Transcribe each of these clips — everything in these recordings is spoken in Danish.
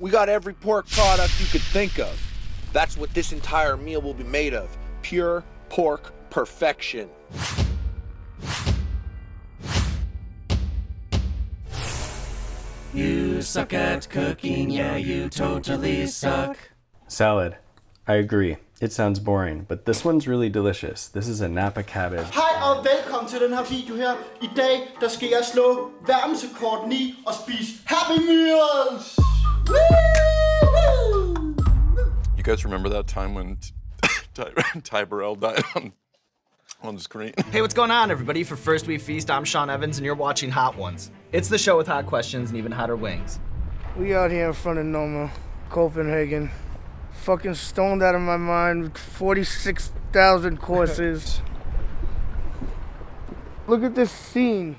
We got every pork product you could think of. That's what this entire meal will be made of pure pork perfection. You suck at cooking, yeah, you totally suck. Salad. I agree. It sounds boring, but this one's really delicious. This is a Napa cabbage. Hej og velkommen til den her video her. I dag, der skal jeg slå verdensrekorden i at spise Happy Meals. Woo! You guys remember that time when Ty, Ty Burrell died on, on the screen? Hey, what's going on, everybody? For First We Feast, I'm Sean Evans, and you're watching Hot Ones. It's the show with hot questions and even hotter wings. We out here in front of Noma, Copenhagen. Fucking stoned out of my mind with 46,000 courses. Look at this scene.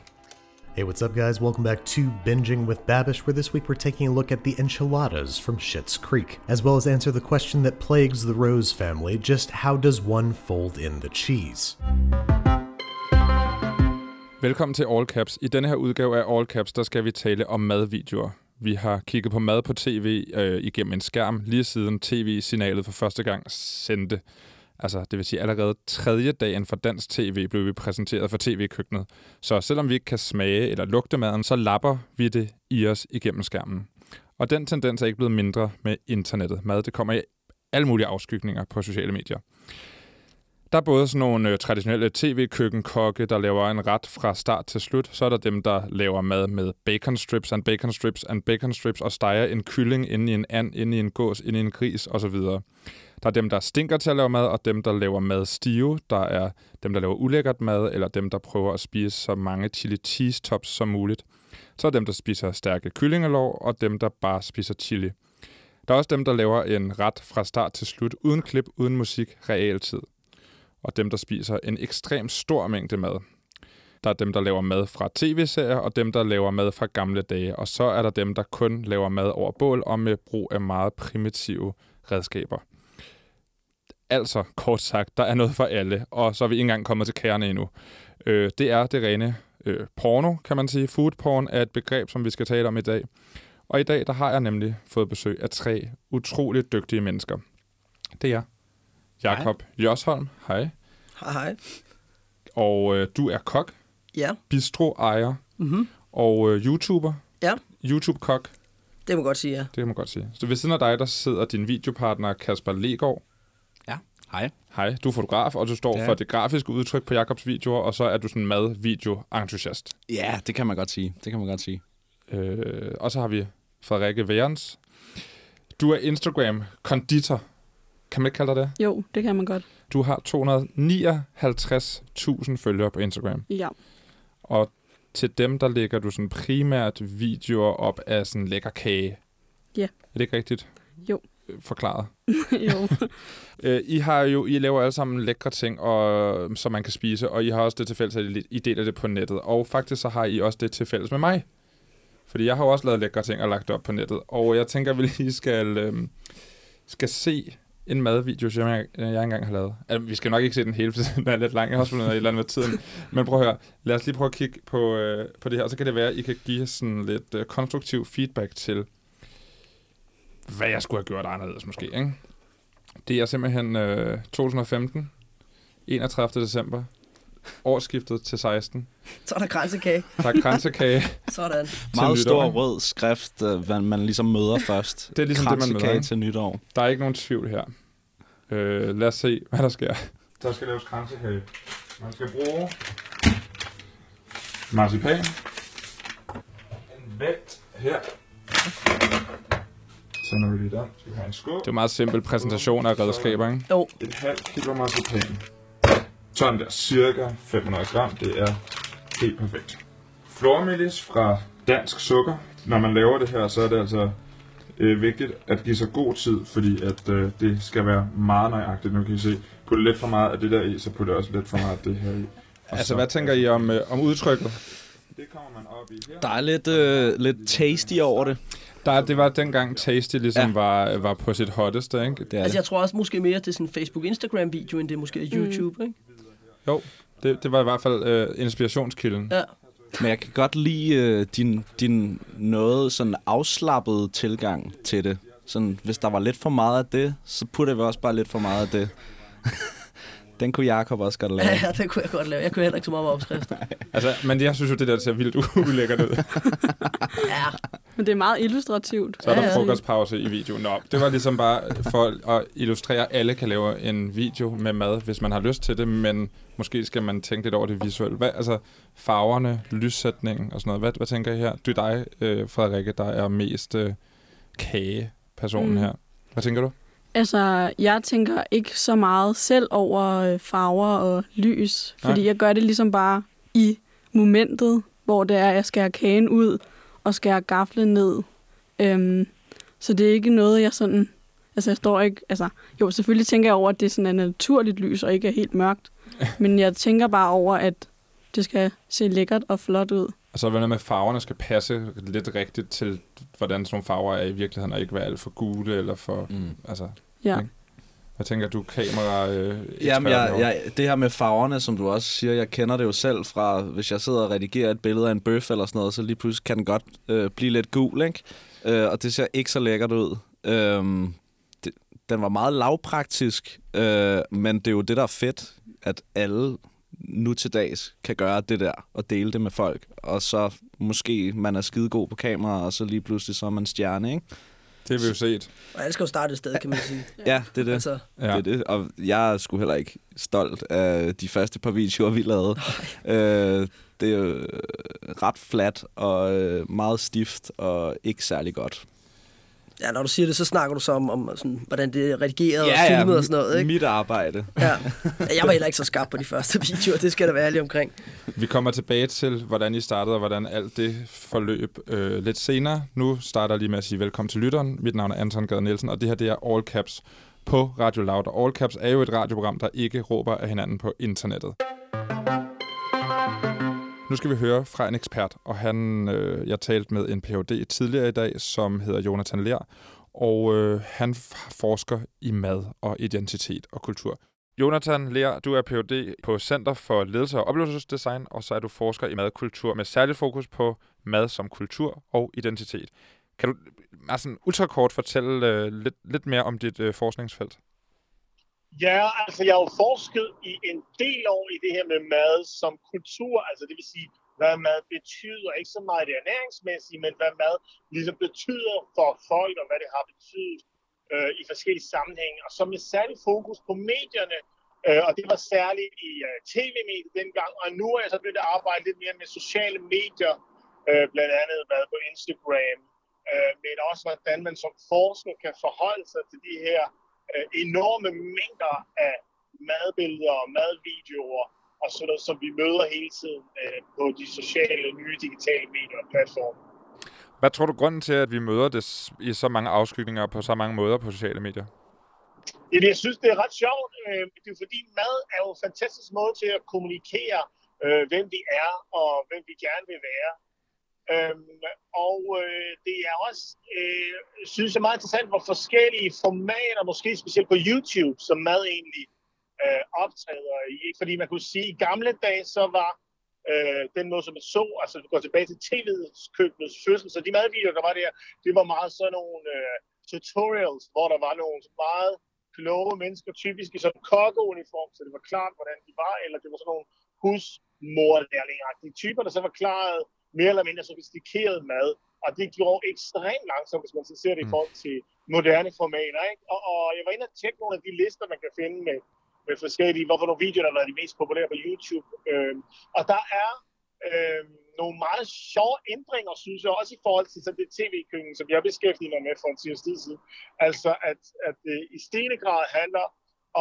Hey, what's up, guys? Welcome back to Binging with Babish, where this week we're taking a look at the enchiladas from Schitt's Creek, as well as answer the question that plagues the Rose family just how does one fold in the cheese? Velkommen til All Caps. I denne her udgave af All Caps, der skal vi tale om madvideoer. Vi har kigget på mad på tv øh, igennem en skærm, lige siden tv-signalet for første gang sendte. Altså, det vil sige, allerede tredje dagen for dansk tv blev vi præsenteret for tv-køkkenet. Så selvom vi ikke kan smage eller lugte maden, så lapper vi det i os igennem skærmen. Og den tendens er ikke blevet mindre med internettet. Mad, det kommer i alle mulige afskygninger på sociale medier. Der er både sådan nogle øh, traditionelle tv-køkkenkokke, der laver en ret fra start til slut. Så er der dem, der laver mad med bacon strips and bacon strips and bacon strips og steger en kylling inde i en and, inde i en gås, inde i en gris osv. Der er dem, der stinker til at lave mad, og dem, der laver mad stive. Der er dem, der laver ulækkert mad, eller dem, der prøver at spise så mange chili cheese tops som muligt. Så er dem, der spiser stærke kyllingelov, og dem, der bare spiser chili. Der er også dem, der laver en ret fra start til slut, uden klip, uden musik, realtid og dem, der spiser en ekstrem stor mængde mad. Der er dem, der laver mad fra tv-serier, og dem, der laver mad fra gamle dage. Og så er der dem, der kun laver mad over bål og med brug af meget primitive redskaber. Altså, kort sagt, der er noget for alle, og så er vi ikke engang kommet til kærne endnu. Øh, det er det rene øh, porno, kan man sige. Food porn er et begreb, som vi skal tale om i dag. Og i dag, der har jeg nemlig fået besøg af tre utroligt dygtige mennesker. Det er Jakob Josholm, hej. Hej, hej. Og øh, du er kok, Ja, bistro-ejer Mhm. og øh, YouTuber. Ja. YouTube-kok, det må godt sige, ja. det man godt sige. Så ved siden af dig, der sidder din videopartner Kasper Legård. Hej. Hej, du er fotograf, og du står Ja. for det grafiske udtryk på Jakobs videoer, og så er du sådan en mad-video-entusiast. Ja, det kan man godt sige. Det kan man godt sige. Øh, og så har vi Frederikke Værens. Du er Instagram-konditor. Kan man ikke kalde dig det? Jo, det kan man godt. Du har 259.000 følgere på Instagram. Ja. Og til dem, der lægger du sådan primært videoer op af sådan lækker kage. Ja. Er det ikke rigtigt? Jo. Øh, Forklaret. jo. Øh, I har jo, I laver alle sammen lækre ting, og, som man kan spise, og I har også det til fælles, at I- I deler det på nettet. Og faktisk så har I også det til fælles med mig. Fordi jeg har jo også lavet lækre ting og lagt det op på nettet. Og jeg tænker, at vi lige skal, øh, skal se en madvideo, som jeg, jeg engang har lavet. Altså, vi skal nok ikke se den hele, for den er lidt lang. Jeg har også fundet noget et eller andet med tiden. Men prøv at høre. Lad os lige prøve at kigge på, øh, på det her, og så kan det være, at I kan give sådan lidt øh, konstruktiv feedback til, hvad jeg skulle have gjort anderledes måske. Ikke? Det er simpelthen øh, 2015, 31. december, årsskiftet til 16. Så er der kransekage. Der er kransekage. Sådan. Meget nytår, stor rød skrift, øh, hvad man ligesom møder først. Det er ligesom det, man møder, ikke? til nytår. Der er ikke nogen tvivl her. Øh, lad os se, hvad der sker. Der skal laves kransekage. Man skal bruge marcipan. En vægt her. Så når vi lige der, skal have en skål. Det er en meget simpel præsentation af redskaber, ikke? Jo. Et halvt kilo marcipan. Sådan der, cirka 500 gram. Det er helt perfekt. Flormelis fra Dansk Sukker. Når man laver det her, så er det altså øh, vigtigt at give sig god tid, fordi at øh, det skal være meget nøjagtigt. Nu kan I se, putte lidt for meget af det der i, så putter jeg også lidt for meget af det her i. Og altså, hvad tænker I om, øh, om udtrykket? Det kommer man op i her. Der er lidt, øh, lidt tasty over det. Der, det var dengang Tasty ligesom ja. var, var på sit hotteste, ikke? Det er Altså, det. jeg tror også måske mere, det er sådan en Facebook-Instagram-video, end det måske er YouTube, ikke? Jo, det, det var i hvert fald øh, inspirationskilden. Ja. Men jeg kan godt lide øh, din, din noget sådan afslappede tilgang til det. Sådan, hvis der var lidt for meget af det, så putter vi også bare lidt for meget af det. Den kunne Jacob også godt lave. Ja, det kunne jeg godt lave. Jeg kunne heller ikke så meget med opskrifter. Altså, men jeg synes jo, det der ser vildt ulækkert ud. Ja. Men det er meget illustrativt. Så er der frokostpause i videoen. Nå, det var ligesom bare for at illustrere, at alle kan lave en video med mad, hvis man har lyst til det, men måske skal man tænke lidt over det visuelle. Hvad, altså, farverne, lyssætningen og sådan noget. Hvad, hvad tænker I her? Du er dig, øh, Frederikke, der er mest øh, kage-personen mm. her. Hvad tænker du? Altså, jeg tænker ikke så meget selv over øh, farver og lys, fordi Nej. jeg gør det ligesom bare i momentet, hvor det er, at jeg skærer kagen ud og skærer gaflen ned. Øhm, så det er ikke noget, jeg sådan... Altså, jeg står ikke... Altså, jo, selvfølgelig tænker jeg over, at det sådan er naturligt lys og ikke er helt mørkt. Men jeg tænker bare over, at det skal se lækkert og flot ud. Og så er det noget med, farverne skal passe lidt rigtigt til, hvordan sådan nogle farver er i virkeligheden, og ikke være alt for gule eller for... Mm. Altså, Ja. ikke? Hvad tænker du, kamera øh, Jamen, jeg, jeg, det her med farverne, som du også siger, jeg kender det jo selv fra, hvis jeg sidder og redigerer et billede af en bøf eller sådan noget, så lige pludselig kan den godt øh, blive lidt gul, ikke? Øh, og det ser ikke så lækkert ud. Øh, det, den var meget lavpraktisk, øh, men det er jo det, der er fedt, at alle nu til dags kan gøre det der og dele det med folk. Og så måske man er skidegod på kamera, og så lige pludselig så er man stjerne, ikke? Det har vi jo set. Og alle skal jo starte et sted, kan man sige. Ja, det er det. Altså. Ja. det, er det. Og jeg er sgu heller ikke stolt af de første par videoer, vi lavede. øh, det er jo ret flat og øh, meget stift og ikke særlig godt. Ja, når du siger det, så snakker du så om, om sådan, hvordan det er redigeret og filmet og sådan noget, ikke? mit arbejde. Ja. Jeg var heller ikke så skarp på de første videoer, det skal der være ærlig omkring. Vi kommer tilbage til, hvordan I startede, og hvordan alt det forløb øh, lidt senere. Nu starter jeg lige med at sige velkommen til lytteren. Mit navn er Anton Gade Nielsen, og det her det er All Caps på Radio Loud. Og All Caps er jo et radioprogram, der ikke råber af hinanden på internettet. Nu skal vi høre fra en ekspert, og han, øh, jeg talte med en Ph.D. tidligere i dag, som hedder Jonathan Lær, og øh, han forsker i mad og identitet og kultur. Jonathan Lær, du er Ph.D. på Center for Ledelse og Oplevelsesdesign, og så er du forsker i madkultur med særligt fokus på mad som kultur og identitet. Kan du altså, ultrakort fortælle øh, lidt, lidt mere om dit øh, forskningsfelt? Ja, altså jeg har jo forsket i en del år i det her med mad som kultur, altså det vil sige, hvad mad betyder, ikke så meget det ernæringsmæssige, men hvad mad ligesom betyder for folk, og hvad det har betydet øh, i forskellige sammenhænge, og så med særlig fokus på medierne, øh, og det var særligt i øh, tv-mediet dengang, og nu er jeg så begyndt at arbejde lidt mere med sociale medier, øh, blandt andet hvad på Instagram, øh, men også hvordan man som forsker kan forholde sig til de her øh, enorme mængder af madbilleder og madvideoer og sådan noget, som vi møder hele tiden øh, på de sociale, nye digitale medier og platforme. Hvad tror du grunden til, at vi møder det i så mange afskygninger på så mange måder på sociale medier? Jamen, jeg synes, det er ret sjovt. Øh, det er fordi mad er jo en fantastisk måde til at kommunikere, øh, hvem vi er og hvem vi gerne vil være. Øhm, og øh, det er også, øh, synes jeg, meget interessant, hvor forskellige formater, måske specielt på YouTube, som mad egentlig øh, optræder i. Fordi man kunne sige, at i gamle dage, så var øh, den måde, som man så, altså du går tilbage til tv'ets køkkenets fødsel, så de madvideoer, der var der, det var meget sådan nogle øh, tutorials, hvor der var nogle meget kloge mennesker, typisk i sådan en kokkeuniform, så det var klart, hvordan de var, eller det var sådan nogle husmorlærlingagtige typer, der så forklarede mere eller mindre sofistikeret mad, og det gjorde ekstremt langsomt, hvis man så ser det i forhold til moderne formater. Ikke? Og, og jeg var inde og tjekke nogle af de lister, man kan finde med, med forskellige, hvorfor nogle videoer, der har været de mest populære på YouTube. Øhm, og der er øhm, nogle meget sjove ændringer, synes jeg, også i forhold til sådan det tv-køkken, som jeg beskæftiger mig med for en tirs tid siden. Altså, at, at det i stigende grad handler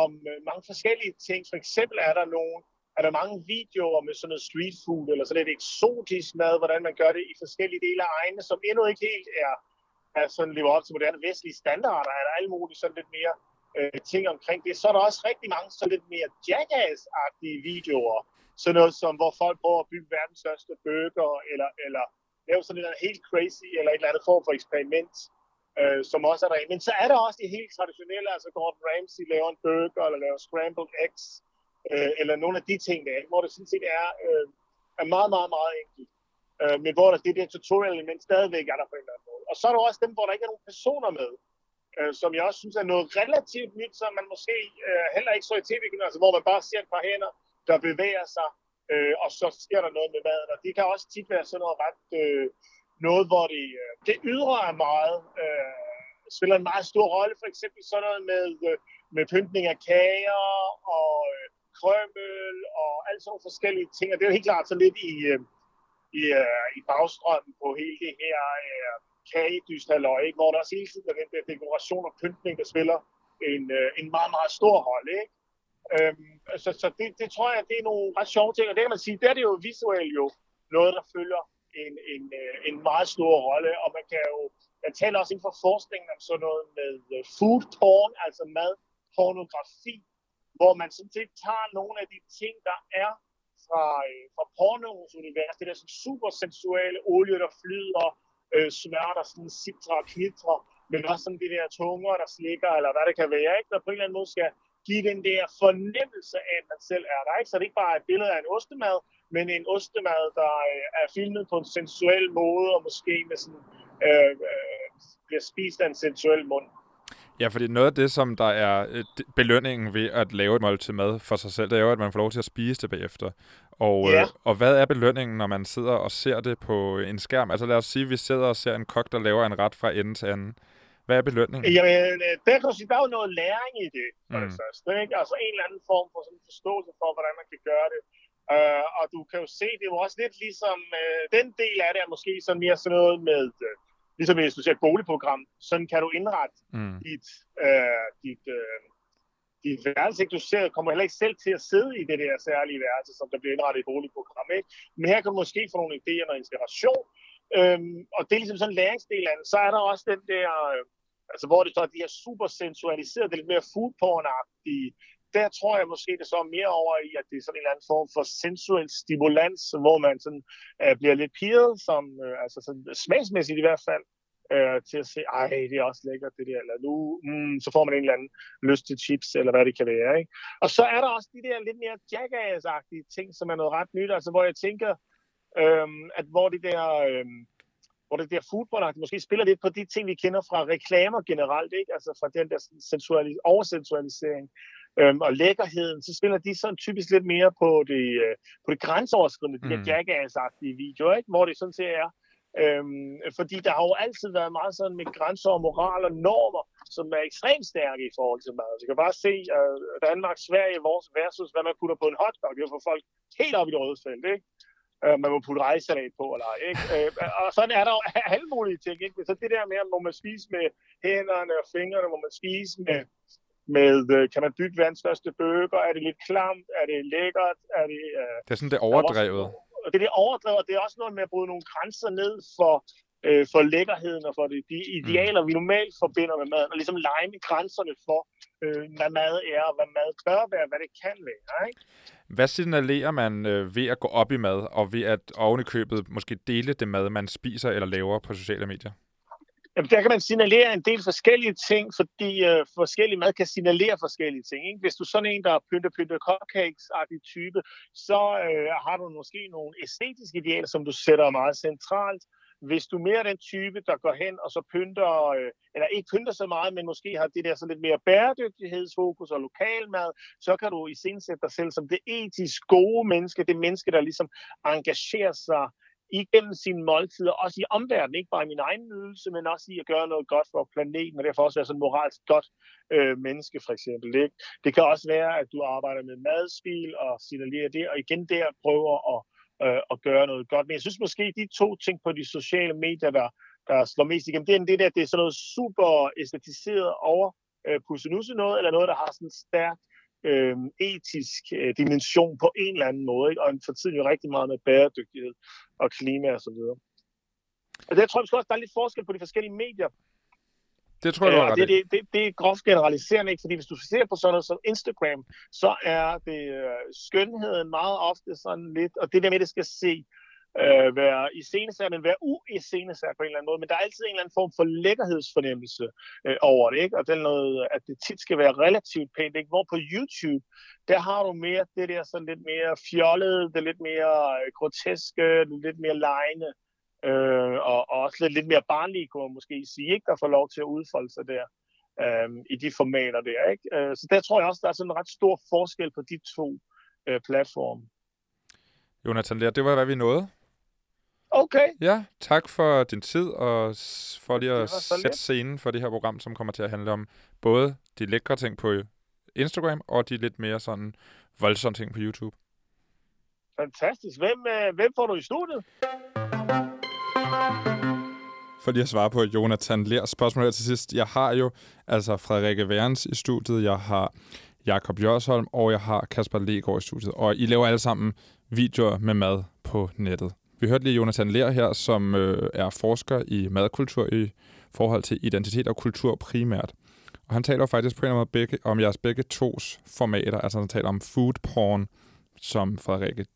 om øh, mange forskellige ting. For eksempel er der nogle er der mange videoer med sådan noget street food, eller sådan lidt eksotisk mad, hvordan man gør det i forskellige dele af egne, som endnu ikke helt er, er sådan lever op til moderne vestlige standarder, er der alle mulige sådan lidt mere øh, ting omkring det. Så er der også rigtig mange sådan lidt mere jackass-agtige videoer, sådan noget som, hvor folk prøver at bygge verdens største burger, eller, eller lave sådan noget helt crazy, eller et eller andet form for eksperiment, øh, som også er der. Men så er der også de helt traditionelle, altså Gordon Ramsay laver en burger, eller laver scrambled eggs, øh, eller nogle af de ting der, hvor det sådan set er, øh, er meget, meget, meget enkelt. øh, men hvor der det der tutorial element stadigvæk er der på en eller anden måde. Og så er der også dem, hvor der ikke er nogen personer med, øh, som jeg også synes er noget relativt nyt, som man måske øh, heller ikke så i tv altså hvor man bare ser et par hænder, der bevæger sig, øh, og så sker der noget med maden. Og det kan også tit være sådan noget ret, øh, noget hvor det, øh, det ydre er meget, øh, spiller en meget stor rolle, for eksempel sådan noget med, øh, med pyntning af kager og øh, krømmel og alle sådan forskellige ting. Og det er jo helt klart så lidt i, øh, i, øh, i bagstrømmen på hele det her øh, kagedysthalløj, ikke? hvor der også hele tiden er den der dekoration og pyntning, der spiller en, øh, en meget, meget stor rolle. Ikke? Øhm, så så det, det tror jeg, det er nogle ret sjove ting, og det kan man sige, der er det jo visuelt jo noget, der følger en, en, en meget stor rolle, og man kan jo, man taler også inden for forskningen om sådan noget med food porn, altså mad, pornografi, hvor man sådan set tager nogle af de ting, der er fra, øh, fra pornoens univers, det der sådan super sensuelle olie, der flyder, øh, smør, der sådan sitrer og knitrer, men også sådan de der tunger, der slikker, eller hvad det kan være, ikke? der på en eller anden måde skal give den der fornemmelse af, at man selv er der. Ikke? Så det er ikke bare et billede af en ostemad, men en ostemad, der øh, er filmet på en sensuel måde, og måske med sådan, øh, øh, bliver spist af en sensuel mund. Ja, fordi noget af det, som der er øh, belønningen ved at lave et måltid mad for sig selv, det er jo, at man får lov til at spise det bagefter. Og, Ja. øh, og hvad er belønningen, når man sidder og ser det på en skærm? Altså lad os sige, at vi sidder og ser en kok, der laver en ret fra ende til anden. Hvad er belønningen? Jamen, øh, der kan sige, der er jo noget læring i det, for det Mm. første. Ikke? Altså en eller anden form for sådan forståelse for, hvordan man kan gøre det. Uh, og du kan jo se, det er jo også lidt ligesom, uh, den del af det er måske sådan mere sådan noget med, uh, ligesom hvis du ser et boligprogram, sådan kan du indrette Mm. dit, uh, dit, uh, dit værelse. Ikke? Du ser, kommer heller ikke selv til at sidde i det der særlige værelse, som der bliver indrettet i et boligprogram. Ikke? Men her kan du måske få nogle idéer og inspiration. Um, og det er ligesom sådan en læringsdel af det. Så er der også den der, øh, altså hvor det så er de her super sensualiserede, det er lidt mere food porn-agtige. Der tror jeg måske, det så er mere over i, at det er sådan en eller anden form for sensuel stimulans, hvor man sådan øh, bliver lidt pirret, som, øh, altså sådan smagsmæssigt i hvert fald, øh, til at se, ej, det er også lækkert det der, eller nu, mm, så får man en eller anden lyst til chips, eller hvad det kan være, ikke? Og så er der også de der lidt mere jackass ting, som er noget ret nyt, altså hvor jeg tænker, øh, at hvor det der, Øh, hvor det der foodprodukter måske spiller lidt på de ting, vi kender fra reklamer generelt, ikke? Altså fra den der sensualis- oversensualisering øhm, og lækkerheden, så spiller de sådan typisk lidt mere på det, øh, på det grænseoverskridende, de Mm. der jackass-agtige videoer, ikke? Hvor det sådan set er, Øhm, fordi der har jo altid været meget sådan med grænser og moral og normer, som er ekstremt stærke i forhold til mad. Så kan bare se uh, Danmark, Sverige vores versus, hvad man putter på en hotdog. Det for folk helt op i det røde felt, ikke? Uh, man må putte rejsalat på, eller ikke? Uh, og sådan er der jo alle mulige ting, ikke? Så det der med, må man spise med hænderne og fingrene, må man spise med, med øh, kan man bygge verdens største burger? Er det lidt klamt? Er det lækkert? Er det, uh, Det er sådan, det er overdrevet. og det er det overdrevet, det er også noget med at bryde nogle grænser ned for, øh, for lækkerheden og for det, de idealer, vi normalt forbinder med maden, og ligesom lege med grænserne for, øh, hvad mad er, og hvad mad bør være, hvad det kan være. Ikke? Hvad signalerer man øh, ved at gå op i mad, og ved at oven i købet måske dele det mad, man spiser eller laver på sociale medier? Jamen, der kan man signalere en del forskellige ting, fordi øh, forskellige mad kan signalere forskellige ting. Ikke? Hvis du er sådan en, der er pynte pynte cupcakes type, så øh, har du måske nogle æstetiske idealer, som du sætter meget centralt. Hvis du er mere den type, der går hen og så pynter, øh, eller ikke pynter så meget, men måske har det der så lidt mere bæredygtighedsfokus og lokalmad, så kan du i sætte dig selv som det etisk gode menneske, det menneske, der ligesom engagerer sig igennem sine måltider, også i omverdenen, ikke bare i min egen nydelse, men også i at gøre noget godt for planeten, og derfor også være sådan moralsk godt øh, menneske, for eksempel. Ikke? Det kan også være, at du arbejder med madspil og signalerer det, og igen der prøver at, øh, at gøre noget godt. Men jeg synes måske, de to ting på de sociale medier, der, der slår mest igennem, det er det der, det er sådan noget super æstetiseret over øh, pussenusse noget, eller noget, der har sådan en stærk øh, etisk øh, dimension på en eller anden måde, ikke? og for tiden jo rigtig meget med bæredygtighed og klima og så videre. Og det tror jeg også, der er lidt forskel på de forskellige medier. Det tror jeg, du Øh, har ret det, det, det, det er groft generaliserende, ikke? fordi hvis du ser på sådan noget som Instagram, så er det øh, skønheden meget ofte sådan lidt, og det der med, at det skal se øh, være iscenesat, men være uiscenesat på en eller anden måde. Men der er altid en eller anden form for lækkerhedsfornemmelse øh, over det, ikke? Og det er noget, at det tit skal være relativt pænt, ikke? Hvor på YouTube, der har du mere det der sådan lidt mere fjollede, det lidt mere øh, groteske, det lidt mere lejende, øh, og, og også lidt, lidt mere barnlige, kunne man måske sige, ikke? Der får lov til at udfolde sig der øh, i de formater der, ikke? Øh, så der tror jeg også, der er sådan en ret stor forskel på de to øh, platforme. Jonathan Lær, det var, hvad vi nåede. Okay. Ja, tak for din tid, og for lige at så sætte lidt. scenen for det her program, som kommer til at handle om både de lækre ting på Instagram, og de lidt mere sådan voldsomme ting på YouTube. Fantastisk. Hvem, øh, hvem får du i studiet? For lige at svare på Jonathan Lers spørgsmål her til sidst. Jeg har jo altså Frederikke Værens i studiet, jeg har Jakob Jørsholm, og jeg har Kasper Legaard i studiet. Og I laver alle sammen videoer med mad på nettet. Vi hørte lige Jonathan Lær her, som øh, er forsker i madkultur i forhold til identitet og kultur primært. Og han taler faktisk på en eller anden måde begge, om jeres begge tos formater. Altså han taler om food porn, som Frederikke,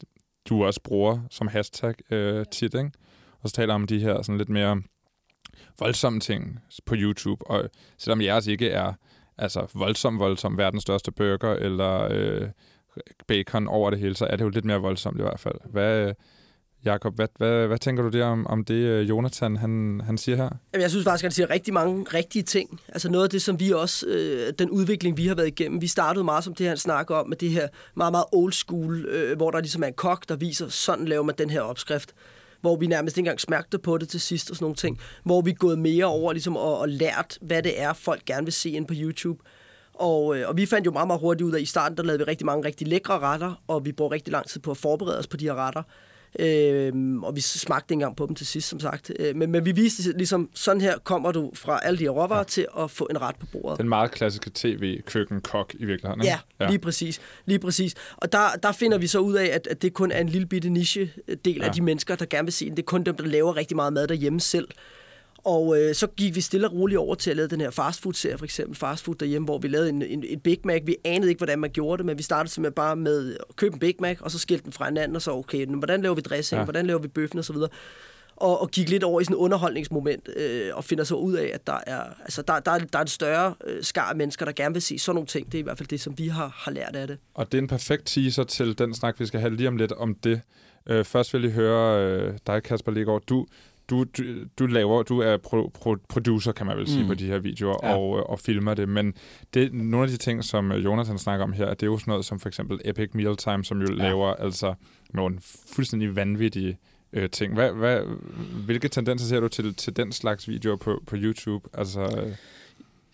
du også bruger som hashtag øh, tit, ikke? Og så taler om de her sådan lidt mere voldsomme ting på YouTube. Og selvom jeres ikke er altså voldsom, voldsom, verdens største burger eller øh, bacon over det hele, så er det jo lidt mere voldsomt i hvert fald. Hvad, øh, Jakob, hvad, hvad, hvad tænker du der om, om det, øh, Jonathan han, han siger her? Jamen, jeg synes faktisk, at han siger rigtig mange rigtige ting. Altså noget af det, som vi også, øh, den udvikling, vi har været igennem, vi startede meget som det, han snakker om, med det her meget, meget old school, øh, hvor der ligesom er en kok, der viser, sådan laver man den her opskrift hvor vi nærmest ikke engang smærkte på det til sidst og sådan nogle ting, hvor vi er gået mere over ligesom, og, og lært, hvad det er, folk gerne vil se ind på YouTube. Og, øh, og vi fandt jo meget, meget hurtigt ud af, at i starten, der lavede vi rigtig mange rigtig lækre retter, og vi brugte rigtig lang tid på at forberede os på de her retter. Øhm, og vi smagte ikke engang på dem til sidst, som sagt. Øh, men, men vi viste ligesom, sådan her kommer du fra alle de her råvarer ja. til at få en ret på bordet. Den meget klassiske tv-køkken-kok i virkeligheden, ikke? Ja, ja, lige præcis. Lige præcis. Og der, der finder vi så ud af, at, at det kun er en lille bitte niche-del ja. af de mennesker, der gerne vil se den. Det er kun dem, der laver rigtig meget mad derhjemme selv. Og øh, så gik vi stille og roligt over til at lave den her fastfood-serie, for eksempel fastfood derhjemme, hvor vi lavede en, en, en Big Mac. Vi anede ikke, hvordan man gjorde det, men vi startede simpelthen bare med at købe en Big Mac, og så skilte den fra hinanden, og så okay, nu, hvordan laver vi dressing, ja. hvordan laver vi bøffen og så videre. Og, og gik lidt over i sådan et underholdningsmoment, øh, og finder så ud af, at der er, altså, der, der, der er en større øh, skar af mennesker, der gerne vil se sådan nogle ting. Det er i hvert fald det, som vi har, har lært af det. Og det er en perfekt teaser til den snak, vi skal have lige om lidt om det. Øh, først vil jeg høre øh, dig, Kasper Legaard. Du, du, du, du laver, du er pro, pro, producer, kan man vel sige, Mm. på de her videoer, Ja. og, og filmer det. Men det, nogle af de ting, som øh, Jonathan snakker om her, det er jo sådan noget som for eksempel Epic Mealtime, som jo ja. laver altså nogle fuldstændig vanvittige øh, ting. Hvad, hvad, hvilke tendenser ser du til, til den slags videoer på, på YouTube? Altså, øh,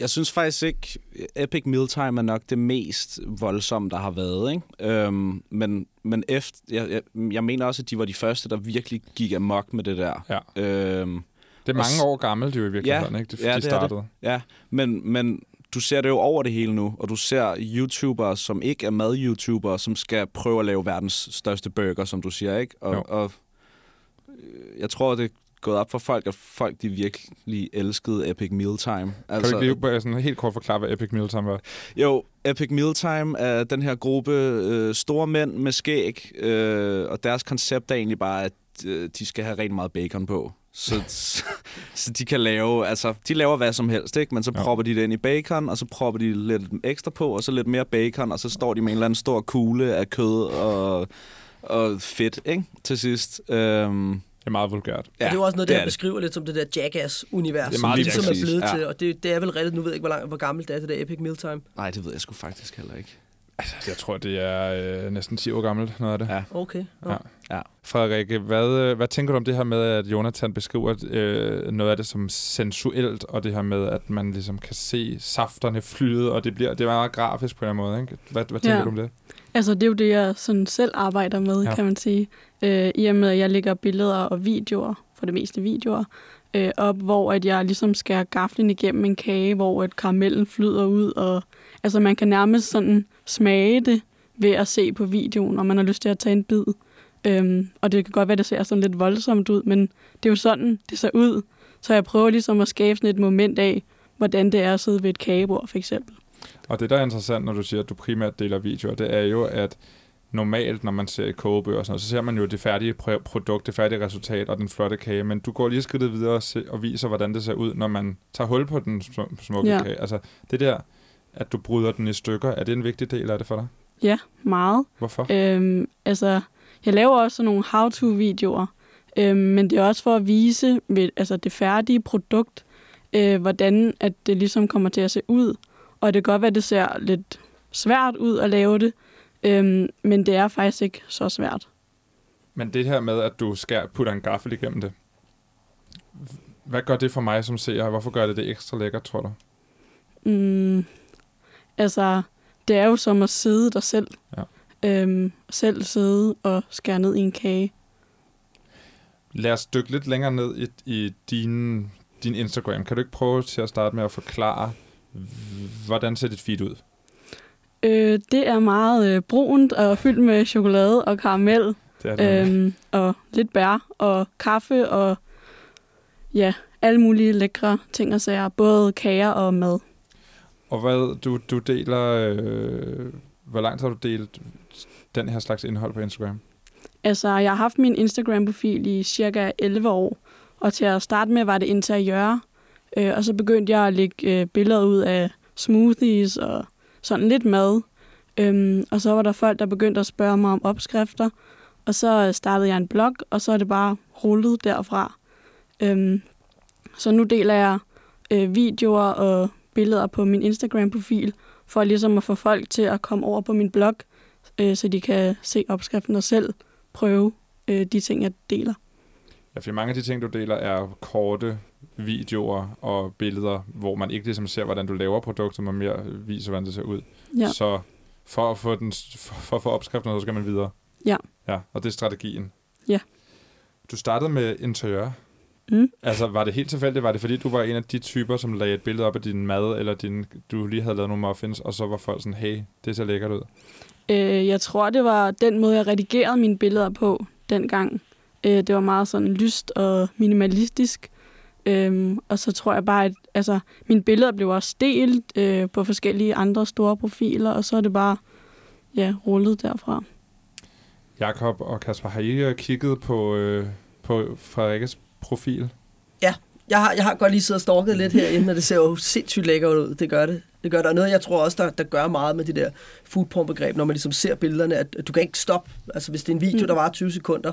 Jeg synes faktisk ikke, Epic Mealtime er nok det mest voldsomme, der har været. Ikke? Øhm, men men efter, jeg, jeg, jeg mener også, at de var de første, der virkelig gik amok med det der. Ja. Øhm, det er mange år gammelt jo i virkeligheden, ja, ikke? De, ja, de det startede. det. Ja, men, men du ser det jo over det hele nu, og du ser YouTubere, som ikke er mad-YouTubere, som skal prøve at lave verdens største burger, som du siger, ikke? Jo. Og, og øh, jeg tror, det gået op for folk, at folk de virkelig elskede Epic Mealtime. Altså, kan du ikke lige bare sådan helt kort forklare, hvad Epic Mealtime var? Jo, Epic Mealtime er den her gruppe øh, store mænd med skæg, øh, og deres koncept er egentlig bare, at øh, de skal have rigtig meget bacon på. Så, så, så de kan lave, altså, de laver hvad som helst, ikke? Men så Ja. propper de det ind i bacon, og så propper de lidt ekstra på, og så lidt mere bacon, og så står de med en eller anden stor kugle af kød og, og fedt, ikke? Til sidst. Øhm, det er meget vulgært. Ja, og det er jo også noget, der beskriver lidt som det der Jackass-univers, Det er som meget ligesom er blevet Ja. til. Og det, det er vel rigtigt, nu ved jeg ikke, hvor, langt, hvor gammelt det er, det der Epic Mealtime. Nej, det ved jeg sgu faktisk heller ikke. Altså, jeg tror, det er øh, næsten 10 år gammelt, noget af det. Ja. Okay. Ja. ja. Frederikke, hvad, øh, hvad tænker du om det her med, at Jonathan beskriver øh, noget af det som sensuelt, og det her med, at man ligesom kan se safterne flyde, og det bliver det er meget grafisk på en eller anden måde, ikke? Hvad, hvad tænker Ja. du om det? Altså, det er jo det, jeg sådan selv arbejder med, Ja. kan man sige. Øh, I og med, at jeg lægger billeder og videoer, for det meste videoer, øh, op, hvor at jeg ligesom skærer gaflen igennem en kage, hvor at karamellen flyder ud, og altså, man kan nærmest sådan smage det ved at se på videoen, og man har lyst til at tage en bid. Øhm, og det kan godt være, det ser sådan lidt voldsomt ud, men det er jo sådan, det ser ud. Så jeg prøver ligesom at skabe sådan et moment af, hvordan det er at sidde ved et kagebord, for eksempel. Og det, der er interessant, når du siger, at du primært deler videoer, det er jo, at normalt, når man ser i kogebøger og sådan noget, så ser man jo det færdige pr- produkt, det færdige resultat og den flotte kage, men du går lige skridtet videre og, se, og viser, hvordan det ser ud, når man tager hul på den sm- smukke Ja. kage. Altså, det der, at du bryder den i stykker, er det en vigtig del af det for dig? Ja, meget. Hvorfor? Øhm, altså, jeg laver også nogle how-to-videoer, øhm, men det er også for at vise ved, altså det færdige produkt, øh, hvordan at det ligesom kommer til at se ud. Og det kan godt være, at det ser lidt svært ud at lave det, øhm, men det er faktisk ikke så svært. Men det her med, at du skær, putter en gaffel igennem det, hvad gør det for mig som seer? Hvorfor gør det det ekstra lækkert, tror du? Mm, altså, det er jo som at sidde der selv. Ja. Øhm, selv sidde og skære ned i en kage. Lad os dykke lidt længere ned i, i din, din Instagram. Kan du ikke prøve til at starte med at forklare, hvordan ser dit feed ud? Øh, det er meget øh, brunt og fyldt med chokolade og karamel. Det er det øhm, og lidt bær og kaffe og ja, alle mulige lækre ting og sager. Både kager og mad. Og hvad du, du deler... Øh, hvor langt har du delt den her slags indhold på Instagram? Altså, jeg har haft min Instagram-profil i cirka 11 år. Og til at starte med var det interiør. Øh, og så begyndte jeg at lægge øh, billeder ud af smoothies og sådan lidt mad. Øhm, og så var der folk, der begyndte at spørge mig om opskrifter. Og så øh, startede jeg en blog, og så er det bare rullet derfra. Øhm, så nu deler jeg øh, videoer og billeder på min Instagram-profil, for ligesom at få folk til at komme over på min blog, øh, så de kan se opskriften og selv prøve øh, de ting, jeg deler. Ja, for mange af de ting, du deler, er korte videoer og billeder, hvor man ikke ligesom ser, hvordan du laver produkter, men mere viser, hvordan det ser ud. Ja. Så for at få, den, for, for at få opskriften, så skal man videre. Ja. Ja, og det er strategien. Ja. Du startede med interiør. Mm. Altså, var det helt tilfældigt? Var det fordi, du var en af de typer, som lagde et billede op af din mad, eller din, du lige havde lavet nogle muffins, og så var folk sådan, hey, det ser lækkert ud? Øh, jeg tror, det var den måde, jeg redigerede mine billeder på dengang. Øh, det var meget sådan lyst og minimalistisk. Øhm, og så tror jeg bare, at altså, mine billeder blev også delt øh, på forskellige andre store profiler, og så er det bare ja, rullet derfra. Jakob og Kasper, har I øh, kigget på, øh, på Frederikkes profil? Ja, jeg har, jeg har godt lige siddet og stalket lidt herinde, og det ser jo sindssygt lækkert ud. Det gør det. Det gør det. Og noget, jeg tror også, der, der gør meget med det der foodporn-begreb, når man ligesom ser billederne, at, at du kan ikke stoppe. Altså, hvis det er en video, Mm. der var 20 sekunder,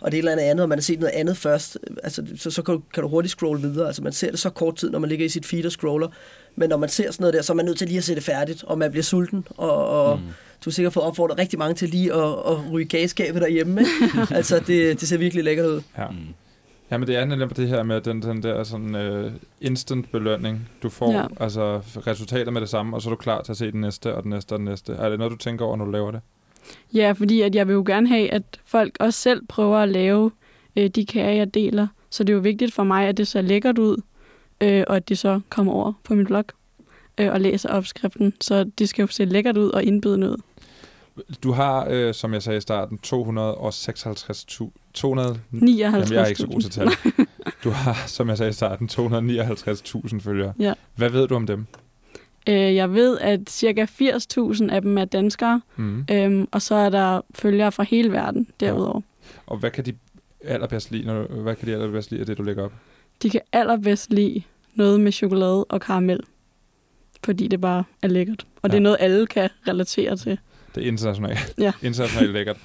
og det er et eller andet andet, og man har set noget andet først, altså, så, så kan, du, kan du hurtigt scrolle videre. Altså, man ser det så kort tid, når man ligger i sit feed og scroller. Men når man ser sådan noget der, så er man nødt til lige at se det færdigt, og man bliver sulten, og, og mm. du har sikkert fået opfordret rigtig mange til lige at, at ryge kageskabet derhjemme. Ikke? altså, det, det ser virkelig lækkert ud. Ja. Mm. Ja, men det er nemlig det her med den, den der sådan uh, instant belønning, du får, ja. altså resultater med det samme, og så er du klar til at se den næste, og den næste, og den næste. Er det noget, du tænker over, når du laver det? Ja, fordi at jeg vil jo gerne have, at folk også selv prøver at lave øh, de kager, jeg deler. Så det er jo vigtigt for mig, at det ser lækkert ud, øh, og at de så kommer over på min blog øh, og læser opskriften. Så det skal jo se lækkert ud og indbydende ud. Du har, øh, som jeg sagde i starten, 256.000... 200... 59.000. Jamen, jeg er ikke så god til tal. Du har, som jeg sagde i starten, 259.000 følgere. Ja. Hvad ved du om dem? Øh, jeg ved, at ca. 80.000 af dem er danskere, Mhm. øhm, og så er der følgere fra hele verden derudover. Og hvad kan de allerbedst lide, når, du- hvad kan de allerbedst lide af det, du lægger op? De kan allerbedst lide noget med chokolade og karamel, fordi det bare er lækkert. Og ja. det Ja. er noget, alle kan relatere til. Det er internationalt. Ja. internationalt lækkert.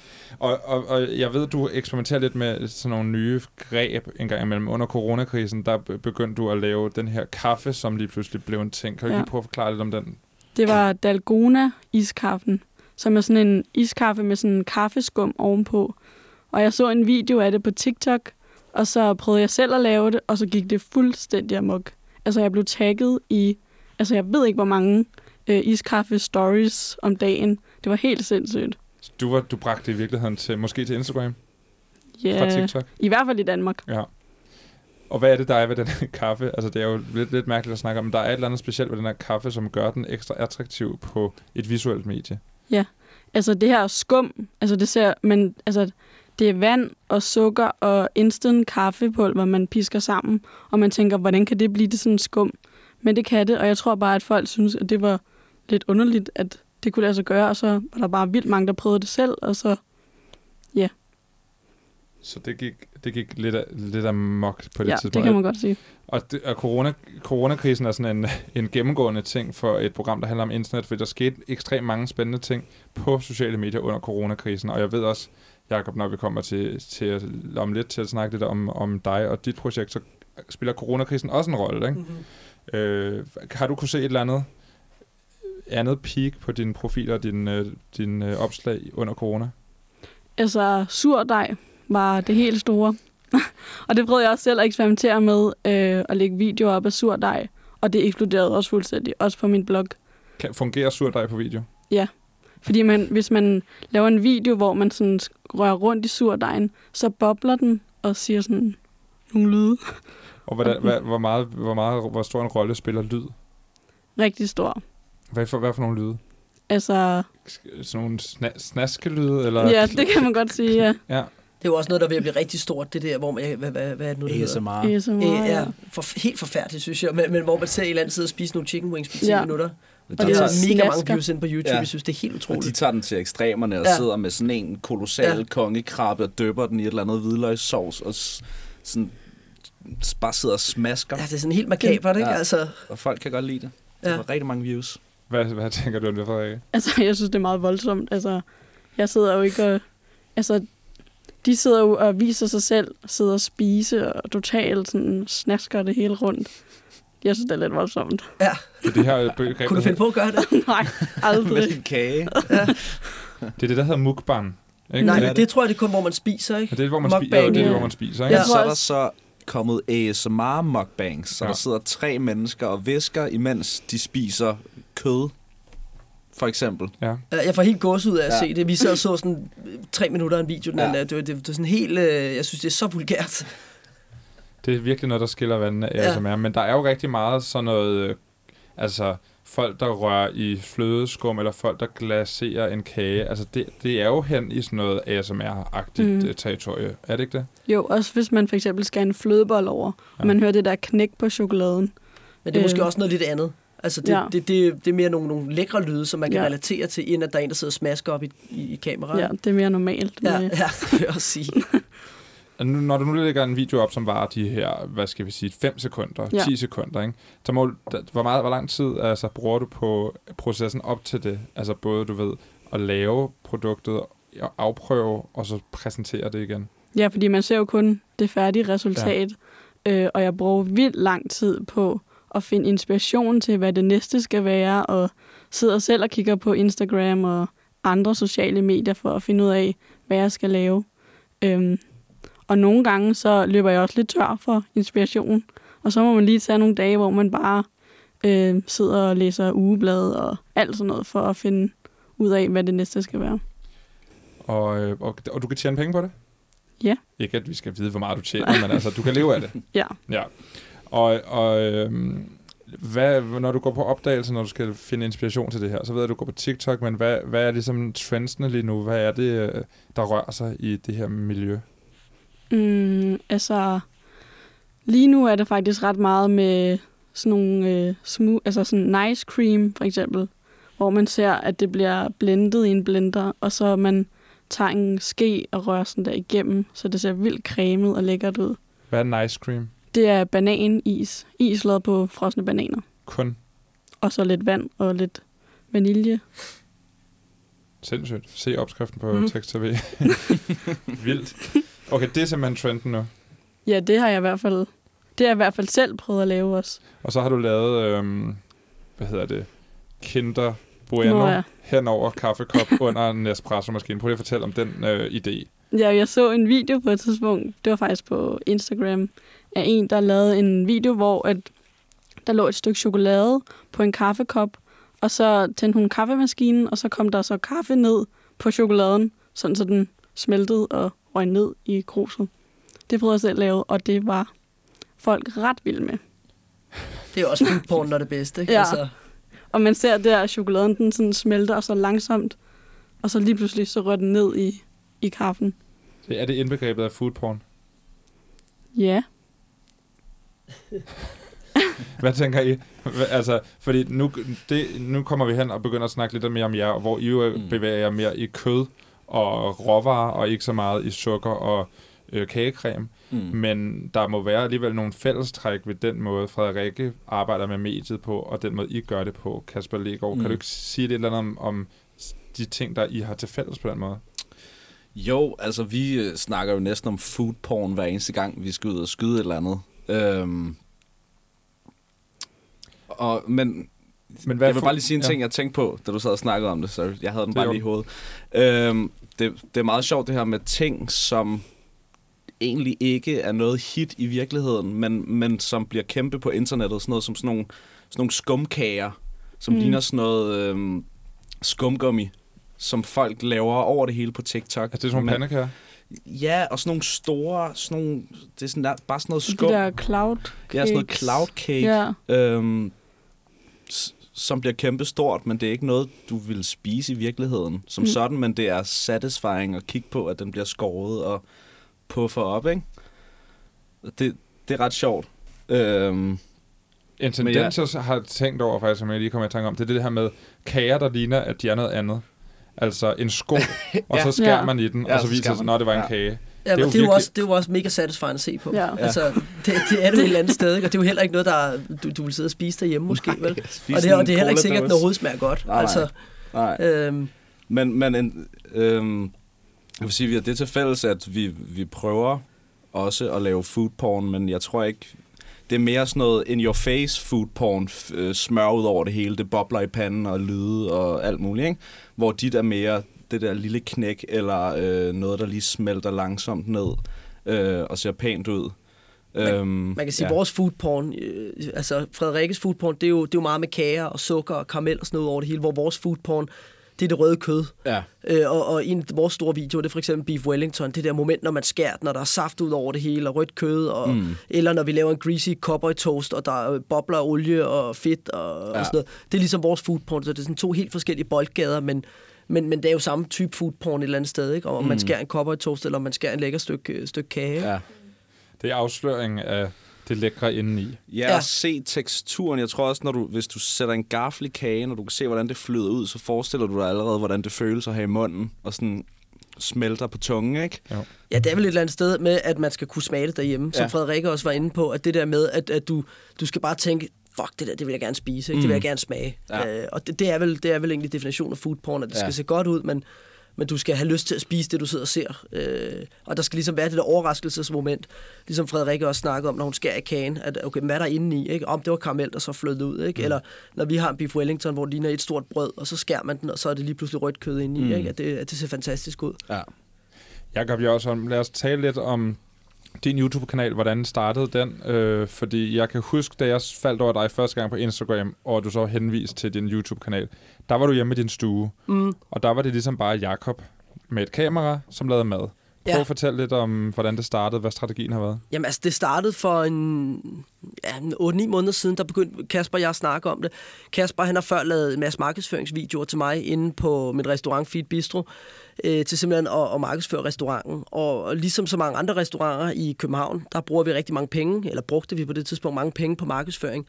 Og, og, og jeg ved, du eksperimenterer lidt med sådan nogle nye greb en gang imellem. Under coronakrisen, der be- begyndte du at lave den her kaffe, som lige pludselig blev en ting. Kan du Ja. lige prøve at forklare lidt om den? Det var Dalgona iskaffen, som er sådan en iskaffe med sådan en kaffeskum ovenpå. Og jeg så en video af det på TikTok, og så prøvede jeg selv at lave det, og så gik det fuldstændig amok. Altså jeg blev tagget i, altså jeg ved ikke hvor mange øh, iskaffe stories om dagen. Det var helt sindssygt. Du, var, du bragte det i virkeligheden til, måske til Instagram? Ja, Fra TikTok? I hvert fald i Danmark. Ja. Og hvad er det, der er ved den her kaffe? Altså, det er jo lidt, lidt mærkeligt at snakke om, men der er et eller andet specielt ved den her kaffe, som gør den ekstra attraktiv på et visuelt medie. Ja, altså det her skum, altså det ser, men altså det er vand og sukker og instant kaffepulver, man pisker sammen, og man tænker, hvordan kan det blive det sådan skum? Men det kan det, og jeg tror bare, at folk synes, at det var lidt underligt, at det kunne lade sig gøre, og så var der bare vildt mange, der prøvede det selv, og så, ja, Så det gik, det gik lidt, af, lidt amok på det ja tidspunkt. det kan man godt sige. Og, det, og corona, coronakrisen er sådan en, en gennemgående ting for et program, der handler om internet, for der skete ekstremt mange spændende ting på sociale medier under coronakrisen. Og jeg ved også, Jacob, når vi kommer til, til om lidt til at snakke lidt om, om dig og dit projekt, så spiller coronakrisen også en rolle. Ikke? Mm-hmm. Øh, har du kunne se et eller andet andet peak på dine profiler og dine, din, øh, opslag under corona? Altså, surdej var det helt store. og det prøvede jeg også selv at eksperimentere med, øh, at lægge videoer op af surdej. Og det eksploderede også fuldstændig, også på min blog. Kan, fungerer surdej på video? Ja, fordi man, hvis man laver en video, hvor man sådan rører rundt i surdejen, så bobler den og siger sådan nogle lyde. Og hvordan, hvad, hvor, meget, hvor, meget, hvor stor en rolle spiller lyd? Rigtig stor. Hvad for, hvad for nogle lyde? Altså, Sådan nogle sna- snaskelyde? Eller ja, det kan man godt sige, ja. ja. Det er jo også noget, der vil blive rigtig stort, det der, hvor man, hvad, hvad, hvad er det nu, det hedder? ASMR. ASMR, Øh, ja. ja, for, helt forfærdeligt, synes jeg. Men, men hvor man ser en eller anden sidde og spise nogle chicken wings på 10 Ja. ja. minutter. Og Og de det tager- er mega mange views ind på YouTube. Ja. Ja. Jeg synes, det er helt Og utroligt. de tager den til ekstremerne og Ja. ja. sidder med sådan en kolossal Ja. ja. kongekrabbe og døber den i et eller andet hvidløgssovs og sådan bare sidder og smasker. Ja, det er sådan helt makabert, ikke? Ja. Altså, Og folk kan godt lide det. Ja. Der var rigtig mange views. Hvad, hvad tænker du om det, Frederik? Altså, jeg synes, det er meget voldsomt. Altså, jeg sidder jo ikke og... Altså, de sidder jo og viser sig selv, sidder og spise og totalt sådan snasker det hele rundt. Jeg synes, det er lidt voldsomt. ja. Det er det her begreb, Kunne du finde på at gøre det? Nej, aldrig. Med din kage. Det er det, der hedder mukbang. Ikke? Nej, det, det, det tror jeg, det er kun, hvor man spiser, Ja, ikke? det er, hvor man, spiser, Mukbang, det er, ja. hvor man spiser. Ikke? Jeg Ja, tror så er der så kommet ASMR mukbangs, så Ja. ja. der sidder tre mennesker og visker, imens de spiser kød, for eksempel. Ja. Ja, Jeg får helt gås ud af at Ja. se det. Vi sad og så sådan øh, tre minutter af en video. Den Ja. ja. det, var- det, det, var sådan helt... Øh, jeg synes, det er så vulgært. Det er virkelig noget, der skiller vandene af, Ja. er. Men der er jo rigtig meget sådan noget... øh, Altså, folk, der rører i flødeskum, eller folk, der glaserer en kage. Altså, det, det er jo hen i sådan noget ASMR-agtigt Mm. mm. territorie. Er det ikke det? Jo, også hvis man for eksempel skal have en flødebold over, ja. Og man hører det der knæk på chokoladen. Men det er måske Øh. også noget lidt andet. Altså, det, Ja. det, det, det er mere nogle, nogle lækre lyde, som man kan Ja. relatere til, end at der er en, der sidder og smasker op i, i, i kameraet. Ja, det er mere normalt. ja, med- ja, det vil jeg også sige. Og nu, når du nu lægger en video op, som varer de her, hvad skal vi sige, 5 sekunder, Ja. ja. 10 sekunder, ikke? Så må, hvor, meget, hvor lang tid altså, bruger du på processen op til det? Altså både, du ved, at lave produktet, og afprøve, og så præsentere det igen. Ja, fordi man ser jo kun det færdige resultat, ja. øh, og jeg bruger vildt lang tid på at finde inspiration til, hvad det næste skal være, og sidder selv og kigger på Instagram og andre sociale medier for at finde ud af, hvad jeg skal lave. Øhm, og nogle gange så løber jeg også lidt tør for inspiration, og så må man lige tage nogle dage, hvor man bare øh, sidder og læser ugeblad og alt sådan noget, for at finde ud af, hvad det næste skal være. Og, øh, og, og du kan tjene penge på det? Ja. Ikke at vi skal vide, hvor meget du tjener, men altså, du kan leve af det. Ja. Ja. Og, og øhm, hvad, når du går på opdagelse, når du skal finde inspiration til det her, så ved jeg, at du går på TikTok, men hvad, hvad er ligesom trendsene lige nu? Hvad er det, øh, der rører sig i det her miljø? Mm, altså, lige nu er det faktisk ret meget med sådan nogle øh, smooth, altså sådan nice cream for eksempel, hvor man ser, at det bliver blendet i en blender, og så man tager en ske og rører sådan der igennem, så det ser vildt cremet og lækkert ud. Hvad er nice cream? Det er bananis. Is lavet på frosne bananer. Kun Og så lidt vand og lidt vanilje. sindssygt. Se opskriften på mm. Tekst TV. Vildt. Okay, det er simpelthen trenden nu. Ja, det har jeg i hvert fald, det har jeg i hvert fald selv prøvet at lave også. Og så har du lavet, øhm, hvad hedder det, Kinder Bueno Nå, ja. ja. hen over kaffekop under en Nespresso-maskine. Prøv lige at fortælle om den øh, idé. Ja, jeg så en video på et tidspunkt, det var faktisk på Instagram, af en, der lavede en video, hvor at der lå et stykke chokolade på en kaffekop, og så tændte hun kaffemaskinen, og så kom der så kaffe ned på chokoladen, sådan så den smeltede og røg ned i kruset. Det prøvede jeg selv at lave, og det var folk ret vilde med. Det er også foodporn, når det er bedst, ikke? Ja. Altså, Og man ser der, at chokoladen den sådan smelter så langsomt, og så lige pludselig så rører den ned i, i kaffen. Det er det indbegrebet af foodporn. Ja. Hvad tænker I? Altså, fordi nu, det, nu kommer vi hen og begynder at snakke lidt mere om jer, hvor I jo mm. bevæger jer mere i kød og råvarer, og ikke så meget i sukker og øh, kagecreme. Mm. Men der må være alligevel nogle fællestræk ved den måde, Frederikke arbejder med mediet på, og den måde, I gør det på, Kasper Legaard. Mm. Kan du ikke sige lidt eller andet om, om de ting, der I har til fælles på den måde? Jo, altså vi øh, snakker jo næsten om food porn hver eneste gang, vi skal ud og skyde et eller andet. Øhm, og, men, Men hvad jeg vil bare lige sige en ja. ting, jeg tænkte på, da du sad og snakkede om det. Sorry, jeg havde den Det bare lige i hovedet. Øhm, det, det er meget sjovt det her med ting, som egentlig ikke er noget hit i virkeligheden, men, men som bliver kæmpe på internettet. Sådan noget som sådan nogle, sådan nogle skumkager, som Mm. ligner sådan noget øhm, skumgummi, som folk laver over det hele på TikTok. Altså, det er sådan nogle pandekager? Ja, og sådan nogle store, sådan nogle, det er sådan der, bare sådan noget skum. der cloud Ja, sådan noget cakes. cloud cake, Ja. øhm, som bliver kæmpe stort, men det er ikke noget, du vil spise i virkeligheden som Mm. mm. sådan, men det er satisfying at kigge på, at den bliver skåret og puffer op, ikke? Det, det er ret sjovt. Øhm, En tendens, jeg har tænkt over, faktisk, som jeg lige kommer i tanke om, det er det her med kager, der ligner, at de er noget andet. Altså en sko, og Ja. så skærer Ja. man i den, Ja, og så så viser det sig, at det var en Ja. kage. Ja, det, er jo virkelig- også, det er jo også mega satisfying at se på. Ja. Altså, det, det er det jo et eller andet sted, ikke? og det er jo heller ikke noget, der du, du vil sidde og spise derhjemme måske, vel? Og det, og det er heller ikke sikkert, at den overhovedet smager godt. Nej, altså, nej. Øhm, Men, men en, øhm, jeg vil sige, vi har det til fælles, at vi, vi prøver også at lave food porn, men jeg tror ikke, det er mere sådan noget in your face food porn, øh, smør ud over det hele, det bobler i panden og lyde og alt muligt, ikke? Hvor dit er mere det der lille knæk, eller øh, noget, der lige smelter langsomt ned øh, og ser pænt ud. Øhm, Man kan sige, ja. vores foodporn, øh, altså Frederikkes foodporn, det er, jo, det er jo meget med kager og sukker og karamel og sådan noget over det hele, hvor vores foodporn, det er det røde kød. Ja. Øh, og, og en af vores store videoer, det er for eksempel Beef Wellington, det der moment, når man skærer den, når der er saft ud over det hele, og rødt kød, og, Mm. eller når vi laver en greasy cowboy toast, og der er bobler af olie og fedt og, ja. Og sådan noget. Det er ligesom vores foodporn, så det er sådan to helt forskellige boldgader, men, men, men det er jo samme type foodporn et eller andet sted, ikke? Og om mm. man skærer en cowboy toast, eller om man skærer en lækker stykke, øh, stykke kage. Ja. Det er afsløring af det lækre indeni. Ja, Ja. og se teksturen. Jeg tror også, når du, hvis du sætter en gaffel i kagen, og du kan se, hvordan det flyder ud, så forestiller du dig allerede, hvordan det føles at have i munden, og sådan smelter på tungen, ikke? Jo. Ja, det er vel et eller andet sted med, at man skal kunne smage det derhjemme, som Ja. Frederikke også var inde på, at det der med, at, at du, du skal bare tænke, fuck, det der, det vil jeg gerne spise, ikke? det vil jeg Mm. gerne smage. Ja. Øh, og det, det, er vel, det er vel egentlig definitionen af food porn, at det Ja. skal se godt ud, men, men du skal have lyst til at spise det, du sidder og ser. Øh, og der skal ligesom være det der overraskelsesmoment, ligesom Frederikke også snakkede om, når hun skærer i kagen, at okay, hvad er der inde i? Ikke? Om det var karamel, der så flød ud. Ikke? Mm. Eller når vi har en beef Wellington, hvor det ligner et stort brød, og så skærer man den, og så er det lige pludselig rødt kød inde i. Mm. Ikke? At, det, at det ser fantastisk ud. Ja. Jakob Jørgensen, lad os tale lidt om din YouTube-kanal. Hvordan startede den? Øh, fordi jeg kan huske, da jeg faldt over dig første gang på Instagram, og du så henviste til din YouTube-kanal, der var du hjemme i din stue. Mm. Og der var det ligesom bare Jakob med et kamera, som lavede mad. Prøv Ja. at fortælle lidt om, hvordan det startede, hvad strategien har været. Jamen altså, det startede for en, ja, en 8-9 måneder siden, der begyndte Kasper og jeg at snakke om det. Kasper, han har før lavet en masse markedsføringsvideoer til mig inde på mit restaurant Feed Bistro, øh, til simpelthen at, at markedsføre restauranten. Og, og ligesom så mange andre restauranter i København, der bruger vi rigtig mange penge, eller brugte vi på det tidspunkt mange penge på markedsføring.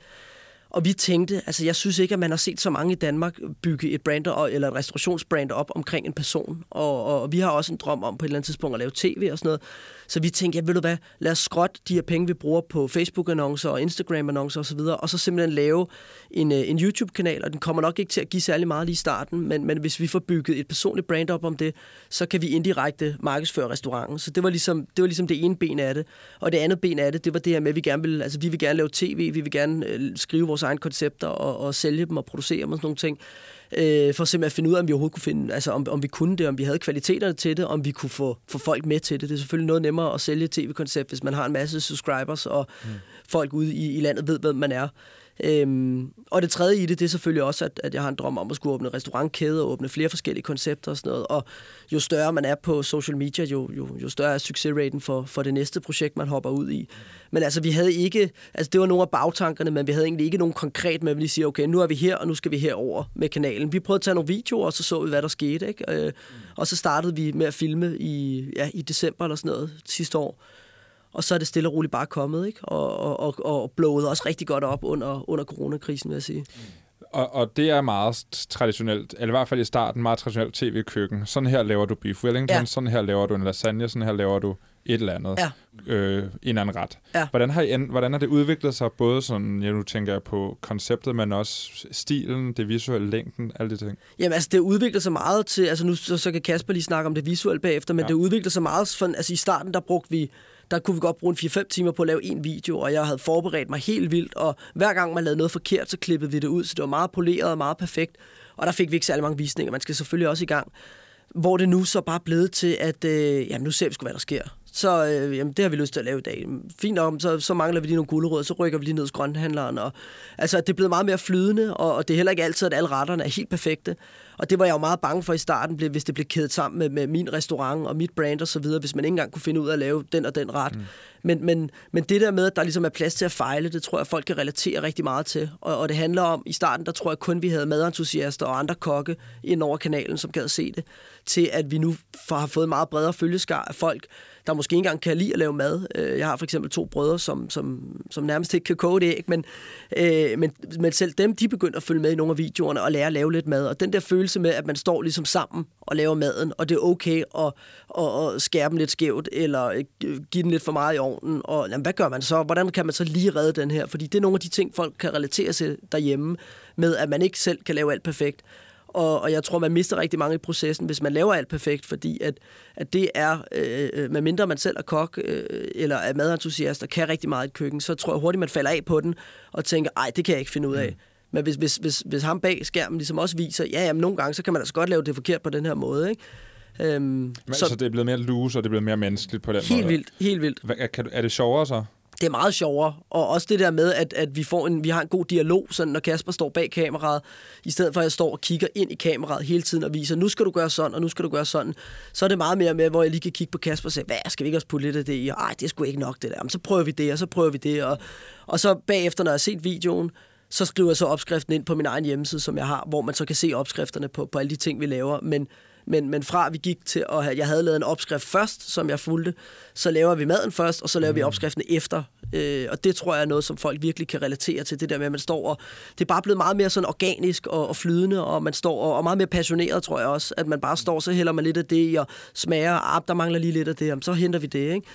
Og vi tænkte, altså jeg synes ikke, at man har set så mange i Danmark bygge et brand eller et restaurationsbrand op omkring en person. Og, og, og vi har også en drøm om på et eller andet tidspunkt at lave tv og sådan noget. Så vi tænkte, ja ved du hvad, lad os skrotte de her penge, vi bruger på Facebook-annoncer og Instagram-annoncer osv., og så simpelthen lave en, øh, en YouTube-kanal, og den kommer nok ikke til at give særlig meget lige i starten, men, men hvis vi får bygget et personligt brand op om det, så kan vi indirekte markedsføre restauranten. Så det var ligesom det, var ligesom det ene ben af det. Og det andet ben af det, det var det her med, at vi gerne vil, altså vi vil gerne lave tv, vi vil gerne øh, skrive vores egne koncepter og, og sælge dem og producere dem og sådan nogle ting. Øh, for simpelthen at finde ud af, om vi overhovedet kunne finde, altså om, om vi kunne det, om vi havde kvaliteterne til det, om vi kunne få, få folk med til det. Det er selvfølgelig noget nemmere at sælge et tv-koncept, hvis man har en masse subscribers, og mm. folk ude i, i landet ved, hvem man er. Øhm, og det tredje i det, det er selvfølgelig også, at, at jeg har en drøm om at skulle åbne restaurantkæde og åbne flere forskellige koncepter og sådan noget. Og jo større man er på social media, jo, jo, jo større er succesraten for, for det næste projekt, man hopper ud i. Men altså, vi havde ikke, altså det var nogle af bagtankerne, men vi havde egentlig ikke nogen konkret med, at vi lige siger, okay, nu er vi her, og nu skal vi herover med kanalen. Vi prøvede at tage nogle videoer, og så så vi, hvad der skete. Ikke? Øh, og så startede vi med at filme i, ja, i december eller sådan noget sidste år. Og så er det stille og roligt bare kommet, ikke? Og, og, og, og blowet også rigtig godt op under, under coronakrisen, vil jeg sige. Og, og det er meget traditionelt, eller i hvert fald i starten, meget traditionelt tv-køkken. Sådan her laver du beef wellington, Ja. sådan her laver du en lasagne, sådan her laver du et eller andet. Ja. Øh, en eller anden ret. Ja. Hvordan, har I, hvordan har det udviklet sig, både sådan, ja, nu tænker jeg på konceptet, men også stilen, det visuelle, længden, alle de ting? Jamen altså, det udvikler sig meget til, altså nu så, så kan Kasper lige snakke om det visuelle bagefter, men ja. det udvikler sig meget, for, altså i starten der brugte vi, der kunne vi godt bruge en 4-5 timer på at lave en video, og jeg havde forberedt mig helt vildt, og hver gang man lavede noget forkert, så klippede vi det ud, så det var meget poleret og meget perfekt, og der fik vi ikke særlig mange visninger, man skal selvfølgelig også i gang. Hvor det nu så bare blevet til, at øh, jamen, nu ser vi sgu, hvad der sker. Så øh, jamen, det har vi lyst til at lave i dag. Fint nok, så, så mangler vi lige nogle gulerødder, så rykker vi lige ned hos grønthandleren. Og, altså, det er blevet meget mere flydende, og, og det er heller ikke altid, at alle retterne er helt perfekte. Og det var jeg jo meget bange for i starten, hvis det blev kædet sammen med, med min restaurant og mit brand og så videre, hvis man ikke engang kunne finde ud af at lave den og den ret. Mm. Men, men, men det der med, at der ligesom er plads til at fejle, det tror jeg, folk kan relatere rigtig meget til. Og, og det handler om, i starten, der tror jeg kun, vi havde madentusiaster og andre kokke ind over kanalen, som gad se det, til at vi nu får, har fået meget bredere følgeskar af folk, der måske ikke engang kan lide at lave mad. Øh, jeg har for eksempel to brødre, som, som, som nærmest ikke kan koge det æg, men, øh, men, men selv dem, de begynder at følge med i nogle af videoerne og lære at lave lidt mad. Og den der følelse med, at man står ligesom sammen og laver maden, og det er okay at, at, at skære dem lidt skævt, eller øh, give den lidt for meget i ovnen, og jamen, hvad gør man så? Hvordan kan man så lige redde den her? Fordi det er nogle af de ting, folk kan relatere til derhjemme, med at man ikke selv kan lave alt perfekt. Og, og jeg tror, man mister rigtig mange i processen, hvis man laver alt perfekt, fordi at, at det er, øh, medmindre man selv er kok øh, eller er madentusiast og kan rigtig meget i et køkken, så tror jeg hurtigt, man falder af på den og tænker, ej, det kan jeg ikke finde ud af. Mm. Men hvis, hvis, hvis, hvis ham bag skærmen ligesom også viser, ja, jamen, nogle gange, så kan man altså godt lave det forkert på den her måde, ikke? Øhm, Men, så, så det er blevet mere loose, og det er blevet mere menneskeligt på den Helt måde? vildt, helt vildt. Hvad, er, kan, du- er det sjovere så? Det er meget sjovere. Og også det der med, at, at vi, får en, vi har en god dialog, sådan når Kasper står bag kameraet, i stedet for at jeg står og kigger ind i kameraet hele tiden og viser, nu skal du gøre sådan, og nu skal du gøre sådan. Så er det meget mere med, hvor jeg lige kan kigge på Kasper og sige, hvad, skal vi ikke også putte lidt af det i? Og, Ej, det er sgu ikke nok det der. Men så prøver vi det, og så prøver vi det. Og, og så bagefter, når jeg har set videoen, så skriver jeg så opskriften ind på min egen hjemmeside, som jeg har, hvor man så kan se opskrifterne på, på alle de ting, vi laver. Men, men, men fra vi gik til at have, jeg havde lavet en opskrift først, som jeg fulgte, så laver vi maden først, og så laver mm. vi opskriften efter. Øh, og det tror jeg er noget, som folk virkelig kan relatere til, det der med, at man står og... Det er bare blevet meget mere sådan organisk og, og flydende, og man står og, og meget mere passioneret, tror jeg også, at man bare står, så hælder man lidt af det i, og smager, ah, der mangler lige lidt af det, jamen, så henter vi det, ikke?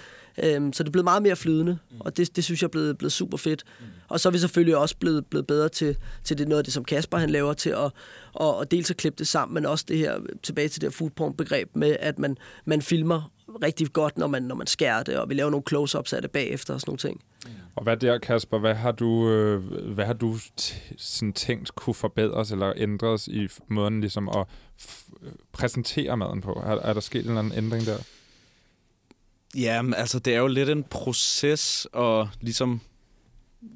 Øhm, så det er blevet meget mere flydende, og det, det synes jeg er blevet, blevet super fedt. Og så er vi selvfølgelig også blevet, blevet bedre til, til det, noget af det, som Kasper han laver, til at, at, at dels at klippe det sammen, men også det her, tilbage til det her food porn begreb med, at man, man filmer rigtig godt, når man, når man skærer det, og vi laver nogle close-ups af det bagefter og sådan nogle ting. Og hvad der, Kasper, hvad har du, øh, hvad har du sådan tænkt kunne forbedres eller ændres i måden ligesom at præsentere maden på? Er, er der sket en eller anden ændring der? Ja, altså det er jo lidt en proces, og ligesom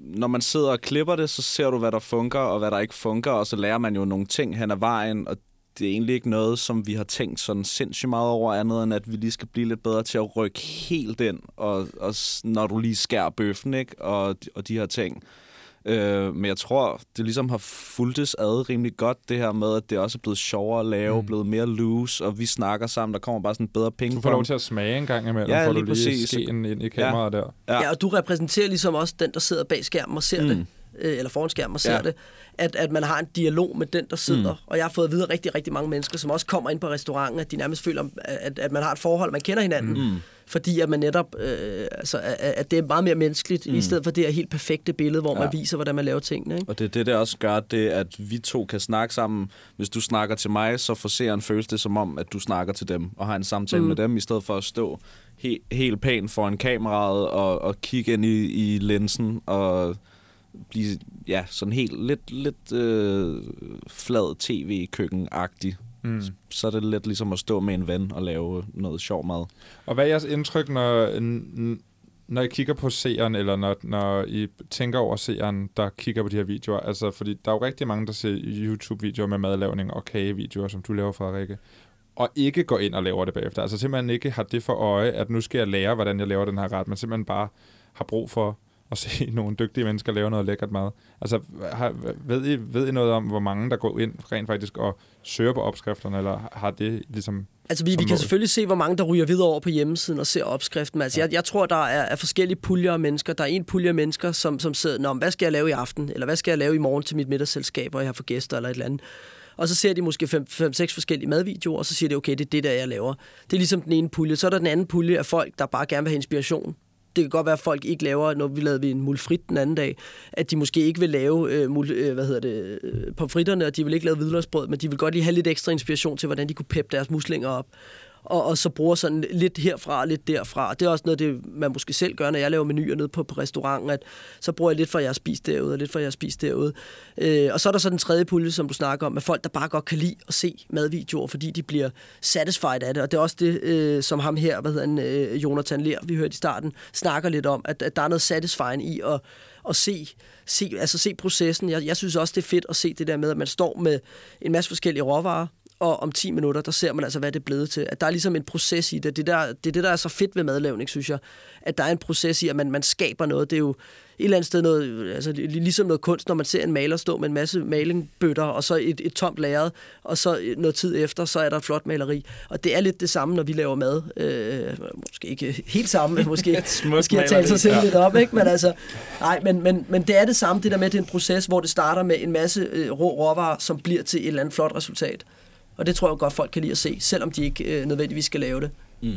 når man sidder og klipper det, så ser du, hvad der funker og hvad der ikke funker, og så lærer man jo nogle ting hen ad vejen, og det er egentlig ikke noget, som vi har tænkt sådan sindssygt meget over, andet end at vi lige skal blive lidt bedre til at rykke helt ind, og, og når du lige skærer bøffen, ikke? Og, og de her ting. Øh, men jeg tror, det ligesom har fulgtes ad rimelig godt, det her med, at det også er blevet sjovere at lave, mm. blevet mere loose, og vi snakker sammen, der kommer bare sådan bedre penge Du får lov til at smage en gang imellem, Ja, får lige du lige præcis. skeen ind i kameraet der. Ja. ja, og du repræsenterer ligesom også den, der sidder bag skærmen og ser mm. det, øh, eller foran skærmen og ser Ja. ja. det, at, at man har en dialog med den, der sidder. Mm. Og jeg har fået at vide rigtig, rigtig mange mennesker, som også kommer ind på restauranten, at de nærmest føler, at, at man har et forhold, man kender hinanden. Mm. Fordi at man netop, øh, altså, at, det er meget mere menneskeligt, mm. i stedet for det her helt perfekte billede, hvor ja. man viser, hvordan man laver tingene. Ikke? Og det er det, der også gør det, at vi to kan snakke sammen. Hvis du snakker til mig, så får seeren føles det som om, at du snakker til dem, og har en samtale mm. med dem, i stedet for at stå he- helt pænt foran kameraet, og, og kigge ind i, i linsen, og blive ja, sådan helt lidt, lidt øh, flad tv-køkken-agtig. Mm. Så er det lidt ligesom at stå med en ven og lave noget sjov mad. Og hvad er jeres indtryk, når, når I kigger på seeren, eller når, når I tænker over seeren, der kigger på de her videoer? Altså, fordi der er jo rigtig mange, der ser YouTube-videoer med madlavning og kagevideoer, som du laver, Frederikke, og ikke går ind og laver det bagefter. Altså simpelthen ikke har det for øje, at nu skal jeg lære, hvordan jeg laver den her ret, men simpelthen bare har brug for at se nogle dygtige mennesker lave noget lækkert mad. Altså, har, ved, I, ved I noget om, hvor mange der går ind rent faktisk og søger på opskrifterne, eller har det ligesom Altså, vi, vi kan mål. selvfølgelig se, hvor mange der ryger videre over på hjemmesiden og ser opskriften. Altså, jeg, jeg tror, der er, er forskellige puljer af mennesker. Der er en pulje af mennesker, som, som sidder, Nå, hvad skal jeg lave i aften? Eller hvad skal jeg lave i morgen til mit middagsselskab, hvor jeg har for gæster eller et eller andet? Og så ser de måske 5-6 forskellige madvideoer, og så siger de, okay, det er det der, jeg laver. Det er ligesom den ene pulje. Så er der den anden pulje af folk, der bare gerne vil have inspiration. Det kan godt være, at folk ikke laver, når vi lavede vi en mulfrit den anden dag, at de måske ikke vil lave øh, mul, øh, hvad hedder det, øh, pomfritterne, og de vil ikke lave hvidløgsbrød, men de vil godt lige have lidt ekstra inspiration til, hvordan de kunne peppe deres muslinger op. Og, og så bruger sådan lidt herfra og lidt derfra. Det er også noget, det, man måske selv gør, når jeg laver menuer nede på, på restauranten, at så bruger jeg lidt fra, jeg har spist derude, og lidt fra, jeg har spist derude. Øh, og så er der så den tredje pulje, som du snakker om, med folk, der bare godt kan lide at se madvideoer, fordi de bliver satisfied af det. Og det er også det, øh, som ham her, hvad hedder han, øh, Jonathan Ler, vi hørte i starten, snakker lidt om, at, at der er noget satisfying i at, at se, se, altså se processen. Jeg, jeg synes også, det er fedt at se det der med, at man står med en masse forskellige råvarer, og om 10 minutter, der ser man altså, hvad det er blevet til. At der er ligesom en proces i det. Det, der, det er det, der er så fedt ved madlavning, synes jeg. At der er en proces i, at man, man skaber noget. Det er jo et eller andet sted noget, altså ligesom noget kunst, når man ser en maler stå med en masse malingbøtter, og så et, et tomt lærred, og så noget tid efter, så er der et flot maleri. Og det er lidt det samme, når vi laver mad. Øh, måske ikke helt samme, men måske, måske at tale sig selv Ja. lidt op, ikke? Men altså, nej, men, men, men det er det samme, det der med, at det er en proces, hvor det starter med en masse øh, rå råvarer, som bliver til et eller andet flot resultat. Og det tror jeg godt, folk kan lide at se, selvom de ikke øh, nødvendigvis skal lave det. Mm.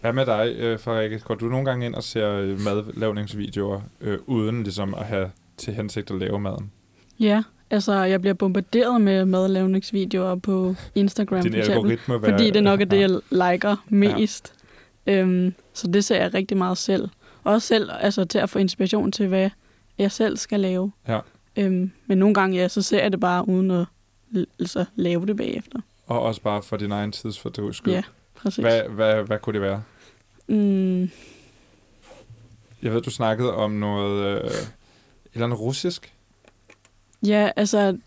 Hvad med dig, øh, Frederikke? Går du nogle gange ind og ser øh, madlavningsvideoer, øh, uden ligesom at have til hensigt at lave maden? Ja, altså jeg bliver bombarderet med madlavningsvideoer på Instagram Din for eksempel, hvad- fordi det nok er det, ja. jeg liker mest. Øhm, så det ser jeg rigtig meget selv. Også selv altså, til at få inspiration til, hvad jeg selv skal lave. Ja. Øhm, men nogle gange, ja, så ser jeg det bare uden at altså, lave det bagefter. Og også bare for din egen tidsfordriv skyld. Ja, præcis. Hvad, hvad, hvad kunne det være? Mm, Jeg ved, du snakkede om noget... Øh, et eller andet russisk. ja, altså...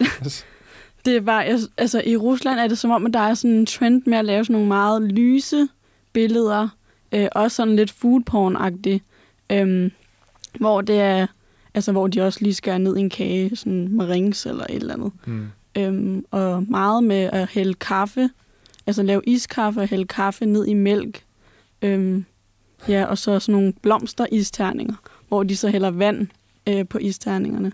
det er bare, jeg, altså i Rusland er det som om, at der er sådan en trend med at lave sådan nogle meget lyse billeder, øh, også sådan lidt food porn-agtigt, øhm, hvor det er, altså hvor de også lige skærer ned i en kage, sådan marings eller et eller andet. Mm. Øhm, og meget med at hælde kaffe, altså lave iskaffe og hælde kaffe ned i mælk. Øhm, ja, og så sådan nogle blomster-isterninger, hvor de så hælder vand øh, på isterningerne.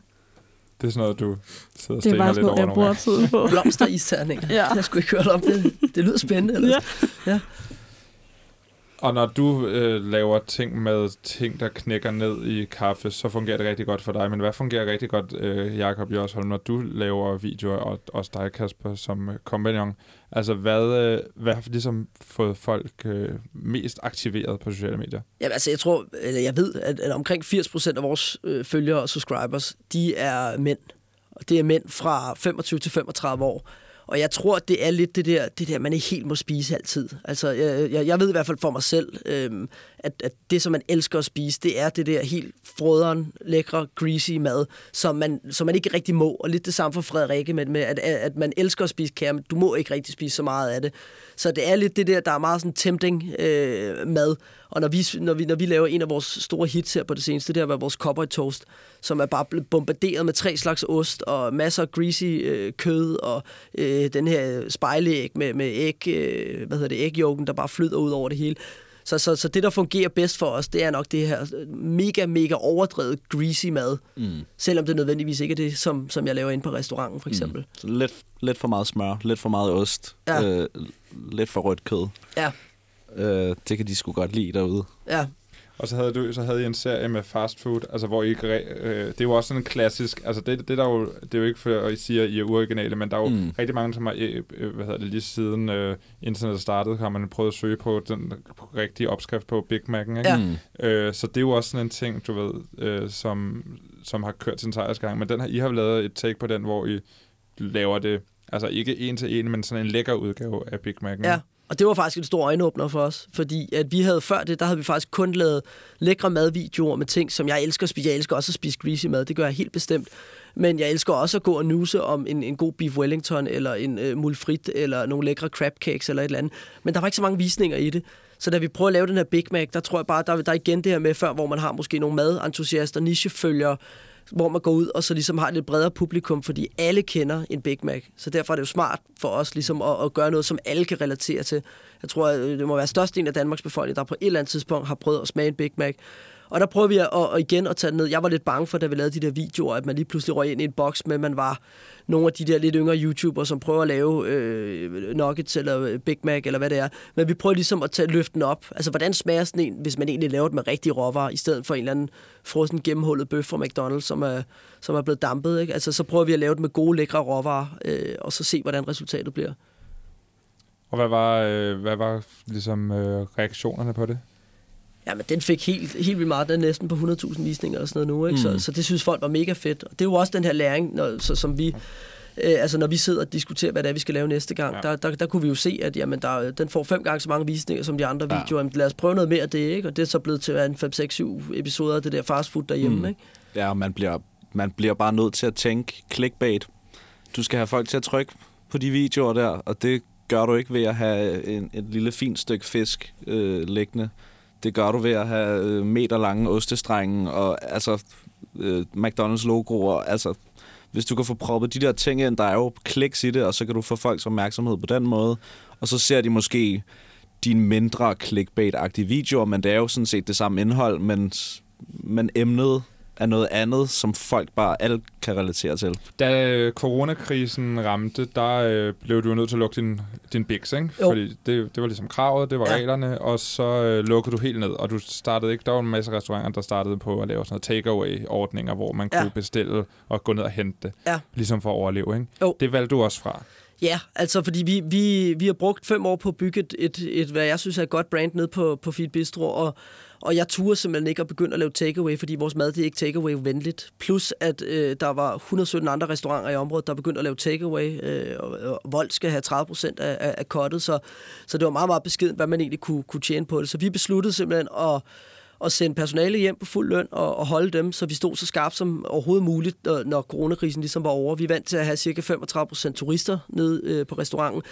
Det er sådan noget, du sidder og Det er stikker bare lidt sådan noget, over jeg nogle bruger på. Blomster-isterninger. Ja. Det har jeg sgu ikke hørt om. Det, det lyder spændende. Eller? Ja. ja. Og når du øh, laver ting med ting, der knækker ned i kaffe, så fungerer det rigtig godt for dig. Men hvad fungerer rigtig godt, øh, Jakob Jørsholm, når du laver videoer, og også dig, Kasper, som øh, kompagnon? Altså, hvad, øh, hvad har ligesom fået folk øh, mest aktiveret på sociale medier? Ja, altså jeg tror, eller jeg ved, at, at omkring 80% af vores øh, følgere og subscribers, de er mænd. Og det er mænd fra 25 til 35 år. Og jeg tror, det er lidt det der, det der man ikke helt må spise altid. Altså, jeg, jeg, jeg ved i hvert fald for mig selv, øhm, at, at det, som man elsker at spise, det er det der helt frøderen, lækre, greasy mad, som man, som man ikke rigtig må. Og lidt det samme for Frederikke med, med at, at man elsker at spise kære, men du må ikke rigtig spise så meget af det. Så det er lidt det der, der er meget sådan tempting øh, mad. Og når vi, når, vi, når vi laver en af vores store hits her på det seneste, det har været vores cowboy toast, som er bare blevet bombarderet med tre slags ost og masser af greasy øh, kød og øh, den her spejlæg med, med æg, øh, hvad hedder det, ægjoken, der bare flyder ud over det hele. Så, så, så det, der fungerer bedst for os, det er nok det her mega, mega overdrevet greasy mad. Mm. Selvom det nødvendigvis ikke er det, som, som jeg laver inde på restauranten, for eksempel. Mm. Så lidt, lidt for meget smør, lidt for meget ost, Ja. øh, lidt for rødt kød. Ja. Øh, det kan de sgu godt lide derude. Ja. Og så havde, du, så havde I en serie med fast food, altså hvor I, øh, det er jo også sådan en klassisk, altså det, det, der jo, det er jo ikke for, at I siger, at I er uoriginale, men der er jo Mm. rigtig mange, som har, øh, øh, hvad hedder det, lige siden øh, internet startede, har man prøvet at søge på den rigtige opskrift på Big Mac'en, ikke? Ja. Mm. Øh, så det er jo også sådan en ting, du ved, øh, som, som har kørt sin sejrsgang, men den har, I har lavet et take på den, hvor I laver det, altså ikke en til en, men sådan en lækker udgave af Big Mac'en. Ja, og det var faktisk en stor øjenåbner for os, fordi at vi havde før det, der havde vi faktisk kun lavet lækre madvideoer med ting, som jeg elsker at spise. Jeg elsker også at spise greasy mad, det gør jeg helt bestemt. Men jeg elsker også at gå og nuse om en, en god beef wellington, eller en øh, mulfrit, eller nogle lækre crab cakes, eller et eller andet. Men der var ikke så mange visninger i det. Så da vi prøver at lave den her Big Mac, der tror jeg bare, der, der er igen det her med før, hvor man har måske nogle madentusiaster, nichefølgere, hvor man går ud og så ligesom har et lidt bredere publikum, fordi alle kender en Big Mac. Så derfor er det jo smart for os ligesom at, at gøre noget, som alle kan relatere til. Jeg tror, at øh, det må være størstedelen af Danmarks befolkning, der på et eller andet tidspunkt har prøvet at smage en Big Mac. Og der prøver vi at, at, igen at tage det ned. Jeg var lidt bange for, da vi lavede de der videoer, at man lige pludselig røg ind i en boks men man var nogle af de der lidt yngre YouTubere, som prøver at lave øh, nuggets eller øh, Big Mac eller hvad det er. Men vi prøver ligesom at tage løften op. Altså, hvordan smager sådan en, hvis man egentlig laver det med rigtige råvarer, i stedet for en eller anden frossen gennemhullet bøf fra McDonald's, som er, som er blevet dampet. Ikke? Altså, så prøver vi at lave det med gode, lækre råvarer, øh, og så se, hvordan resultatet bliver. Og hvad var, øh, hvad var ligesom øh, reaktionerne på det? Ja, men den fik helt, helt vildt meget. Den er næsten på 100.000 visninger og sådan noget nu. Ikke? Mm. Så, så det synes folk var mega fedt. Og det er jo også den her læring, når, så, som vi... Øh, altså når vi sidder og diskuterer, hvad det er, vi skal lave næste gang, ja. der, der, der kunne vi jo se, at jamen, der, den får fem gange så mange visninger som de andre ja. videoer. Jamen, lad os prøve noget mere af det, ikke? Og det er så blevet til en 5, 6, 7 episoder af det der fast food derhjemme, mm. ikke? Ja, og man bliver, man bliver bare nødt til at tænke clickbait. Du skal have folk til at trykke på de videoer der, og det gør du ikke ved at have en, et lille fint stykke fisk øh, liggende. Det gør du ved at have meterlange meter lange ostestrenge og altså øh, McDonald's logoer. Altså, hvis du kan få proppet de der ting ind, der er jo kliks i det, og så kan du få folks opmærksomhed på den måde. Og så ser de måske dine mindre clickbait-agtige videoer, men det er jo sådan set det samme indhold, men, men emnet er noget andet, som folk bare alt kan relatere til. Da øh, coronakrisen ramte, der øh, blev du nødt til at lukke din, din Bix, ikke? Jo. Fordi det, det var ligesom kravet, det var ja. reglerne, og så øh, lukkede du helt ned, og du startede ikke, der var en masse restauranter, der startede på at lave sådan noget takeaway-ordninger, hvor man Ja. kunne bestille og gå ned og hente det, Ja. ligesom for at overleve, ikke? Jo. Det valgte du også fra. Ja, altså fordi vi, vi, vi har brugt fem år på at bygge et, et, et hvad jeg synes er et godt brand ned på, på Feed Bistro, og, og jeg turde simpelthen ikke at begynde at lave takeaway, fordi vores mad det er ikke takeaway-venligt. Plus at øh, der var 117 andre restauranter i området, der begyndte at lave takeaway, øh, og, og Vold skal have 30 procent af, af, af kottet, så, så det var meget, meget beskedent, hvad man egentlig kunne, kunne tjene på det. Så vi besluttede simpelthen at at sende personale hjem på fuld løn og, og holde dem, så vi stod så skarpt som overhovedet muligt, når, når coronakrisen ligesom var over. Vi er vant til at have cirka 35 procent turister nede øh, på restauranten.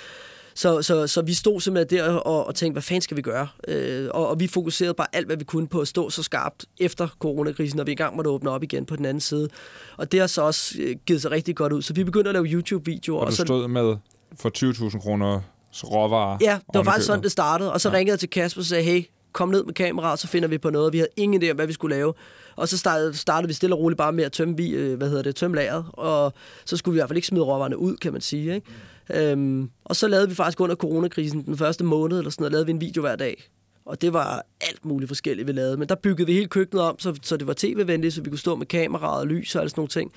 Så, så, så vi stod simpelthen der og, og tænkte, hvad fanden skal vi gøre? Øh, og, og vi fokuserede bare alt, hvad vi kunne på at stå så skarpt efter coronakrisen, når vi engang måtte åbne op igen på den anden side. Og det har så også øh, givet sig rigtig godt ud. Så vi begyndte at lave YouTube-videoer. Og du så, stod med for 20.000 kroner råvarer. Ja, det var i faktisk sådan, det startede. Og så ja. ringede jeg til Kasper og sagde, hey, kom ned med kameraet, så finder vi på noget. Vi havde ingen idé om, hvad vi skulle lave. Og så startede, startede vi stille og roligt bare med at tømme, vi, øh, hvad hedder det, tømme lageret. Og så skulle vi i hvert fald ikke smide råvarerne ud, kan man sige. Ikke? Øhm, og så lavede vi faktisk under coronakrisen, den første måned eller sådan noget, lavede vi en video hver dag. Og det var alt muligt forskelligt, vi lavede. Men der byggede vi hele køkkenet om, så, så det var tv-venligt, så vi kunne stå med kameraet og lys og alle sådan nogle ting.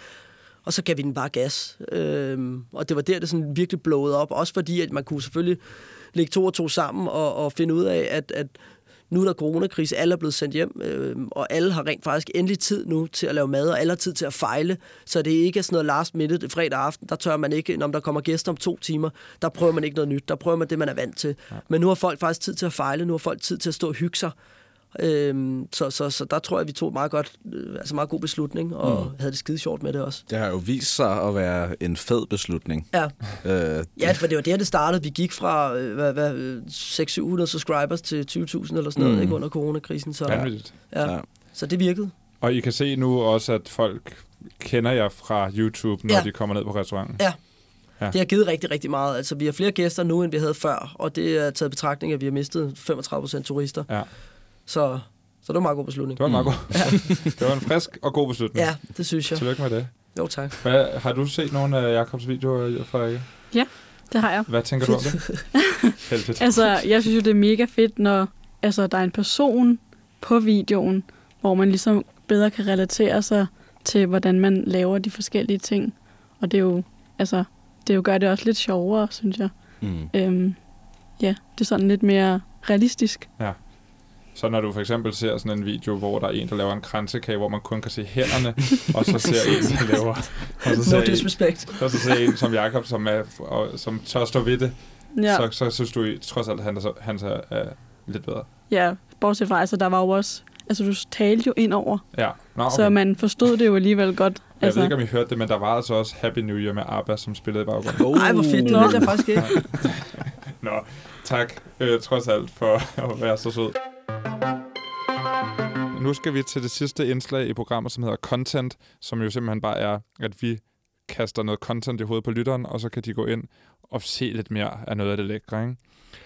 Og så gav vi den bare gas. Øhm, og det var der, det sådan virkelig blowede op. Også fordi, at man kunne selvfølgelig lægge to og to sammen og, og finde ud af, at, at nu er der coronakrise, alle er blevet sendt hjem, øh, og alle har rent faktisk endelig tid nu til at lave mad, og alle har tid til at fejle, så det ikke er sådan noget last minute fredag aften, der tør man ikke, når der kommer gæster om to timer, der prøver man ikke noget nyt, der prøver man det, man er vant til. Ja. Men nu har folk faktisk tid til at fejle, nu har folk tid til at stå og hygge sig, Øhm, så, så, så der tror jeg, vi tog et meget, godt, øh, altså meget god beslutning, og mm. havde det skide sjovt med det også. Det har jo vist sig at være en fed beslutning. Ja. Øh, Ja, for det var der, det startede. Vi gik fra øh, hvad, hvad, øh, 600-700 subscribers til 20.000 eller sådan noget, Mm. ikke under coronakrisen. Så, Vanvittigt. ja. Ja. så det virkede. Og I kan se nu også, at folk kender jer fra YouTube, når Ja. de kommer ned på restauranten. Ja. Ja. Det har givet rigtig, rigtig meget. Altså, vi har flere gæster nu, end vi havde før, og det er taget i betragtning, at vi har mistet 35 procent turister. Ja. Så, så det var en meget god beslutning. Det var en meget god. det var en frisk og god beslutning. Ja, det synes jeg. Tillykke med det. Jo, tak. Hvad, har du set nogle af Jakobs videoer, Frederikke? Ja, det har jeg. Hvad tænker du om det? Altså, jeg synes jo, det er mega fedt, når altså, der er en person på videoen, hvor man ligesom bedre kan relatere sig til, hvordan man laver de forskellige ting. Og det er jo, altså, det jo gør det også lidt sjovere, synes jeg. Mm. Øhm, ja, det er sådan lidt mere realistisk. Ja. Så når du for eksempel ser sådan en video, hvor der er en, der laver en kransekage, hvor man kun kan se hænderne, og så ser en, der laver... Og så No ser en, disrespect. og så ser en som Jakob, som, er, og, som tør stå ved det, Ja. så, så synes du trods alt, at han er, så- han er, er lidt bedre. Ja, bortset fra, altså, der var jo også... Altså, du talte jo ind over, Ja. Nå, okay. så man forstod det jo alligevel godt. Jeg Altså, ved ikke, om I hørte det, men der var altså også Happy New Year med ABBA, som spillede i baggrunden. Ej, hvor fedt. Det Nå. ved jeg faktisk ikke. Nå, tak øh, trods alt for at være så sød nu skal vi til det sidste indslag i programmet, som hedder Content, som jo simpelthen bare er, at vi kaster noget content i hovedet på lytteren, og så kan de gå ind og se lidt mere af noget af det lækre, ikke?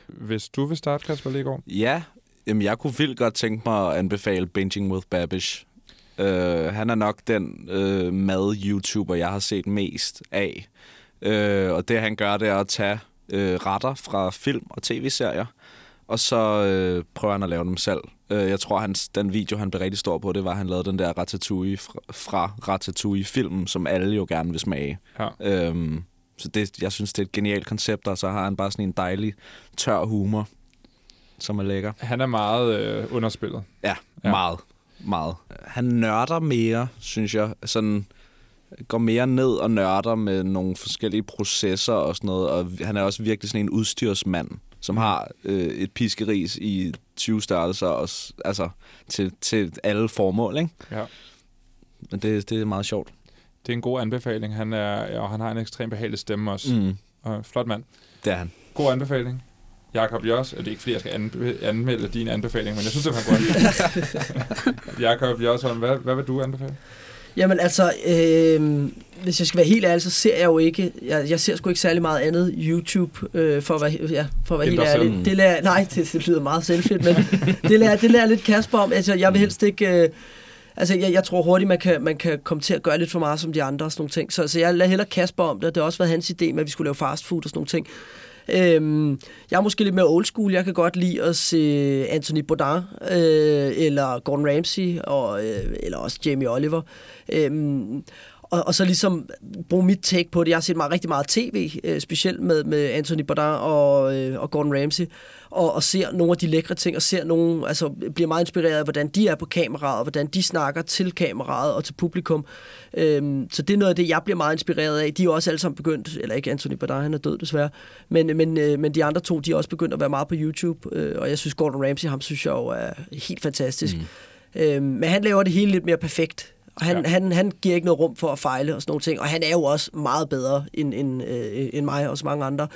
Hvis du vil starte, Kasper Legaard. Ja, jamen jeg kunne vildt godt tænke mig at anbefale Binging with Babish. Uh, han er nok den uh, mad-YouTuber, jeg har set mest af. Uh, og det han gør, det er at tage uh, retter fra film og tv-serier, og så uh, prøver han at lave dem selv. Uh, jeg tror, hans, den video, han blev rigtig stor på, det var, at han lavede den der Ratatouille fra, fra Ratatouille-filmen, som alle jo gerne vil smage. Ja. Um, så det, jeg synes, det er et genialt koncept, og så har han bare sådan en dejlig, tør humor, som er lækker. Han er meget øh, underspillet. Ja, ja, meget. Meget. Han nørder mere, synes jeg. Sådan går mere ned og nørder med nogle forskellige processer og sådan noget. Og han er også virkelig sådan en udstyrsmand, som har øh, et piskeris i 20 størrelser, og, altså til, til alle formål, ikke? Ja. Men det, det er meget sjovt. Det er en god anbefaling. Han er, og han har en ekstremt behagelig stemme også. Mm. Og flot mand. Det er han. God anbefaling. Jakob Jørs, og det er ikke fordi, jeg skal anbe- anmelde din anbefaling, men jeg synes, det var en god anbefaling. Jakob Jørs, hvad, hvad vil du anbefale? Jamen altså, øh, hvis jeg skal være helt ærlig, så ser jeg jo ikke, jeg, jeg ser sgu ikke særlig meget andet YouTube, øh, for at være, ja, for at være helt ærlig. Det lærer, nej, det, det lyder meget selvfedt, men det lærer, det lærer lidt Kasper om. Altså, jeg vil helst ikke... Øh, Altså, jeg, jeg tror hurtigt, man kan, man kan komme til at gøre lidt for meget som de andre og sådan nogle ting. Så, så jeg lader hellere Kasper om det. Det har også været hans idé med, at vi skulle lave fast food og sådan nogle ting. Øhm, jeg er måske lidt mere old school. Jeg kan godt lide at se Anthony Bourdain, øh, eller Gordon Ramsay, og, øh, eller også Jamie Oliver. Øhm, og, og så ligesom bruge mit take på det. Jeg har set meget, rigtig meget tv, øh, specielt med, med Anthony Bourdain og, øh, og Gordon Ramsay, og, og ser nogle af de lækre ting, og ser nogle, altså bliver meget inspireret af, hvordan de er på kameraet, og hvordan de snakker til kameraet og til publikum. Øhm, så det er noget af det, jeg bliver meget inspireret af. De er også alle sammen begyndt, eller ikke Anthony Bourdain, han er død desværre, men, men, øh, men de andre to, de er også begyndt at være meget på YouTube, øh, og jeg synes Gordon Ramsay, ham synes jeg jo er helt fantastisk. Mm. Øhm, men han laver det hele lidt mere perfekt. Og han, ja. han, han giver ikke noget rum for at fejle og sådan nogle ting. Og han er jo også meget bedre end, end, øh, end mig og så mange andre.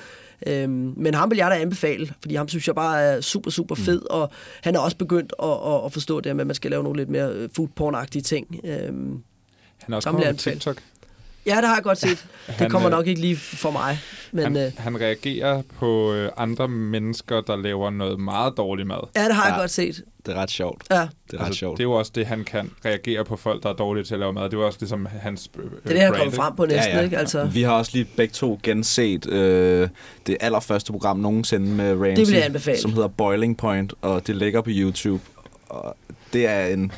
Øhm, men ham vil jeg da anbefale, fordi ham synes jeg bare er super, super fed. Mm. Og han er også begyndt at, at, at forstå det med, at man skal lave nogle lidt mere øh, food porn-agtige ting. Øhm, Han er også kommet anbefale. TikTok. Ja, det har jeg godt set. Det Han, kommer øh, nok ikke lige for mig. Men, han, øh, han reagerer på øh, andre mennesker, der laver noget meget dårlig mad. ja, det har jeg godt set. Det er ret sjovt. Ja. Det er ret Altså, sjovt. det er jo også det, han kan reagere på folk, der er dårlige til at lave mad. Det er jo også ligesom hans øh, Det er det, han kommer ikke? frem på næsten, ikke? Altså, Vi har også lige begge to genset øh, det allerførste program nogensinde med Ramsey. Det vil jeg anbefale. Som hedder Boiling Point, og det ligger på YouTube. Og det er en...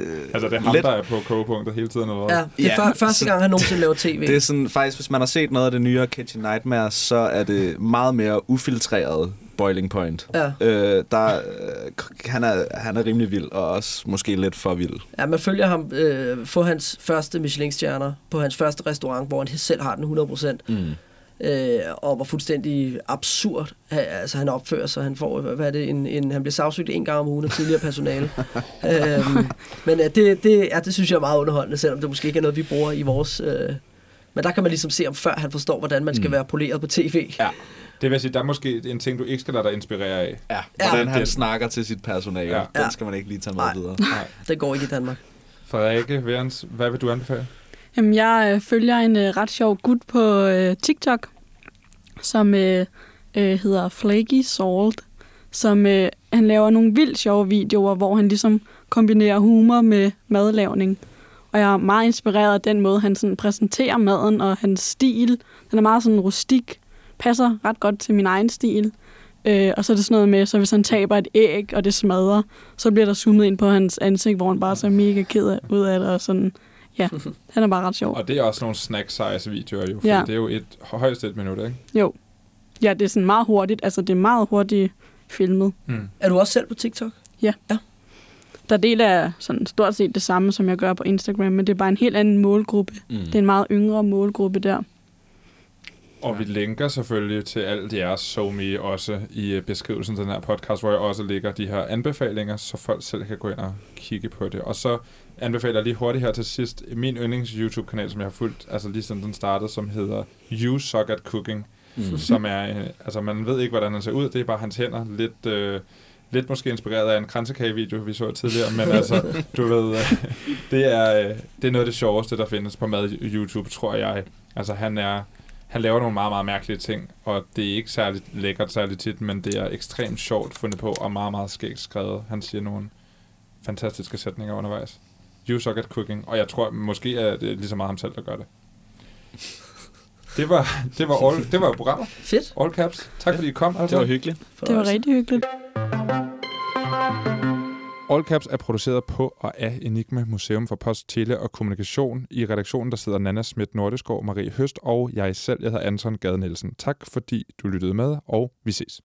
Øh, Altså, det er ham, lidt- der er på kogepunktet hele tiden, eller hvad? ja, det er ja, første gang, han nogensinde laver tv. Det er sådan, faktisk, hvis man har set noget af det nyere Kitchen Nightmares, så er det meget mere ufiltreret Boiling Point. Ja. Øh, der, øh, han, er, han er rimelig vild, og også måske lidt for vild. Ja, man følger ham øh, få hans første Michelin-stjerner på hans første restaurant, hvor han selv har den 100%. Mm. Øh, og hvor fuldstændig absurd altså, han opfører sig. Han får, hvad er det, en, en, han bliver sagsøgt en gang om ugen af tidligere personale. øhm, men øh, det, det, ja, det synes jeg er meget underholdende, selvom det måske ikke er noget, vi bruger i vores... Øh, men der kan man ligesom se ham, før han forstår, hvordan man skal Mm. være poleret på tv. Ja. Det vil sige, der er måske en ting, du ikke skal lade dig inspirere af. Ja, Ja. hvordan han Den- snakker til sit personale. Ja. Ja. Ja. Den skal man ikke lige tage med Nej. videre. Nej. Det går ikke i Danmark. Frederikke Værens, hvad vil du anbefale? Jamen, jeg øh, følger en øh, ret sjov gut på øh, TikTok, som øh, øh, hedder Flaky Salt, som øh, han laver nogle vildt sjove videoer, hvor han ligesom kombinerer humor med madlavning. Og jeg er meget inspireret af den måde, han sådan præsenterer maden og hans stil. Den er meget sådan rustik, passer ret godt til min egen stil. Øh, og så er det sådan noget med, så hvis han taber et æg, og det smadrer, så bliver der zoomet ind på hans ansigt, hvor han bare ser mega ked af, ud af det. Og sådan, ja, han er bare ret sjov. Og det er også nogle snack-size videoer jo, for Ja. det er jo et højst et minut, ikke? Jo. Ja, det er sådan meget hurtigt. Altså, det er meget hurtigt filmet. Mm. Er du også selv på TikTok? Ja. Ja. Der deler jeg sådan stort set det samme, som jeg gør på Instagram, men det er bare en helt anden målgruppe. Mm. Det er en meget yngre målgruppe der. Og vi linker selvfølgelig til alt jeres SoMe også i øh, beskrivelsen til den her podcast, hvor jeg også lægger de her anbefalinger, så folk selv kan gå ind og kigge på det. Og så anbefaler lige hurtigt her til sidst min yndlings YouTube-kanal, som jeg har fulgt, altså lige siden den startede, som hedder You Suck at Cooking, Mm. som er, øh, altså man ved ikke, hvordan han ser ud, det er bare hans hænder, lidt, øh, lidt måske inspireret af en kransekagevideo, vi så tidligere, men altså, du ved, øh, det er, øh, det er noget af det sjoveste, der findes på mad YouTube, tror jeg. Altså, han er, han laver nogle meget, meget mærkelige ting, og det er ikke særligt lækkert særligt tit, men det er ekstremt sjovt fundet på, og meget, meget skægt skrevet. Han siger nogle fantastiske sætninger undervejs. You suck at cooking, og jeg tror måske, at det er lige så meget ham selv, der gør det. Det var, det var, all, det var programmet. Fedt. All caps. Tak fordi I kom. Altså. Det var hyggeligt. Det var rigtig hyggeligt. All Caps er produceret på og af Enigma Museum for Post, Tele og Kommunikation. I redaktionen der sidder Nana Schmidt Nordeskov, Marie Høst og jeg selv, jeg hedder Anton Gade Nielsen. Tak fordi du lyttede med, og vi ses.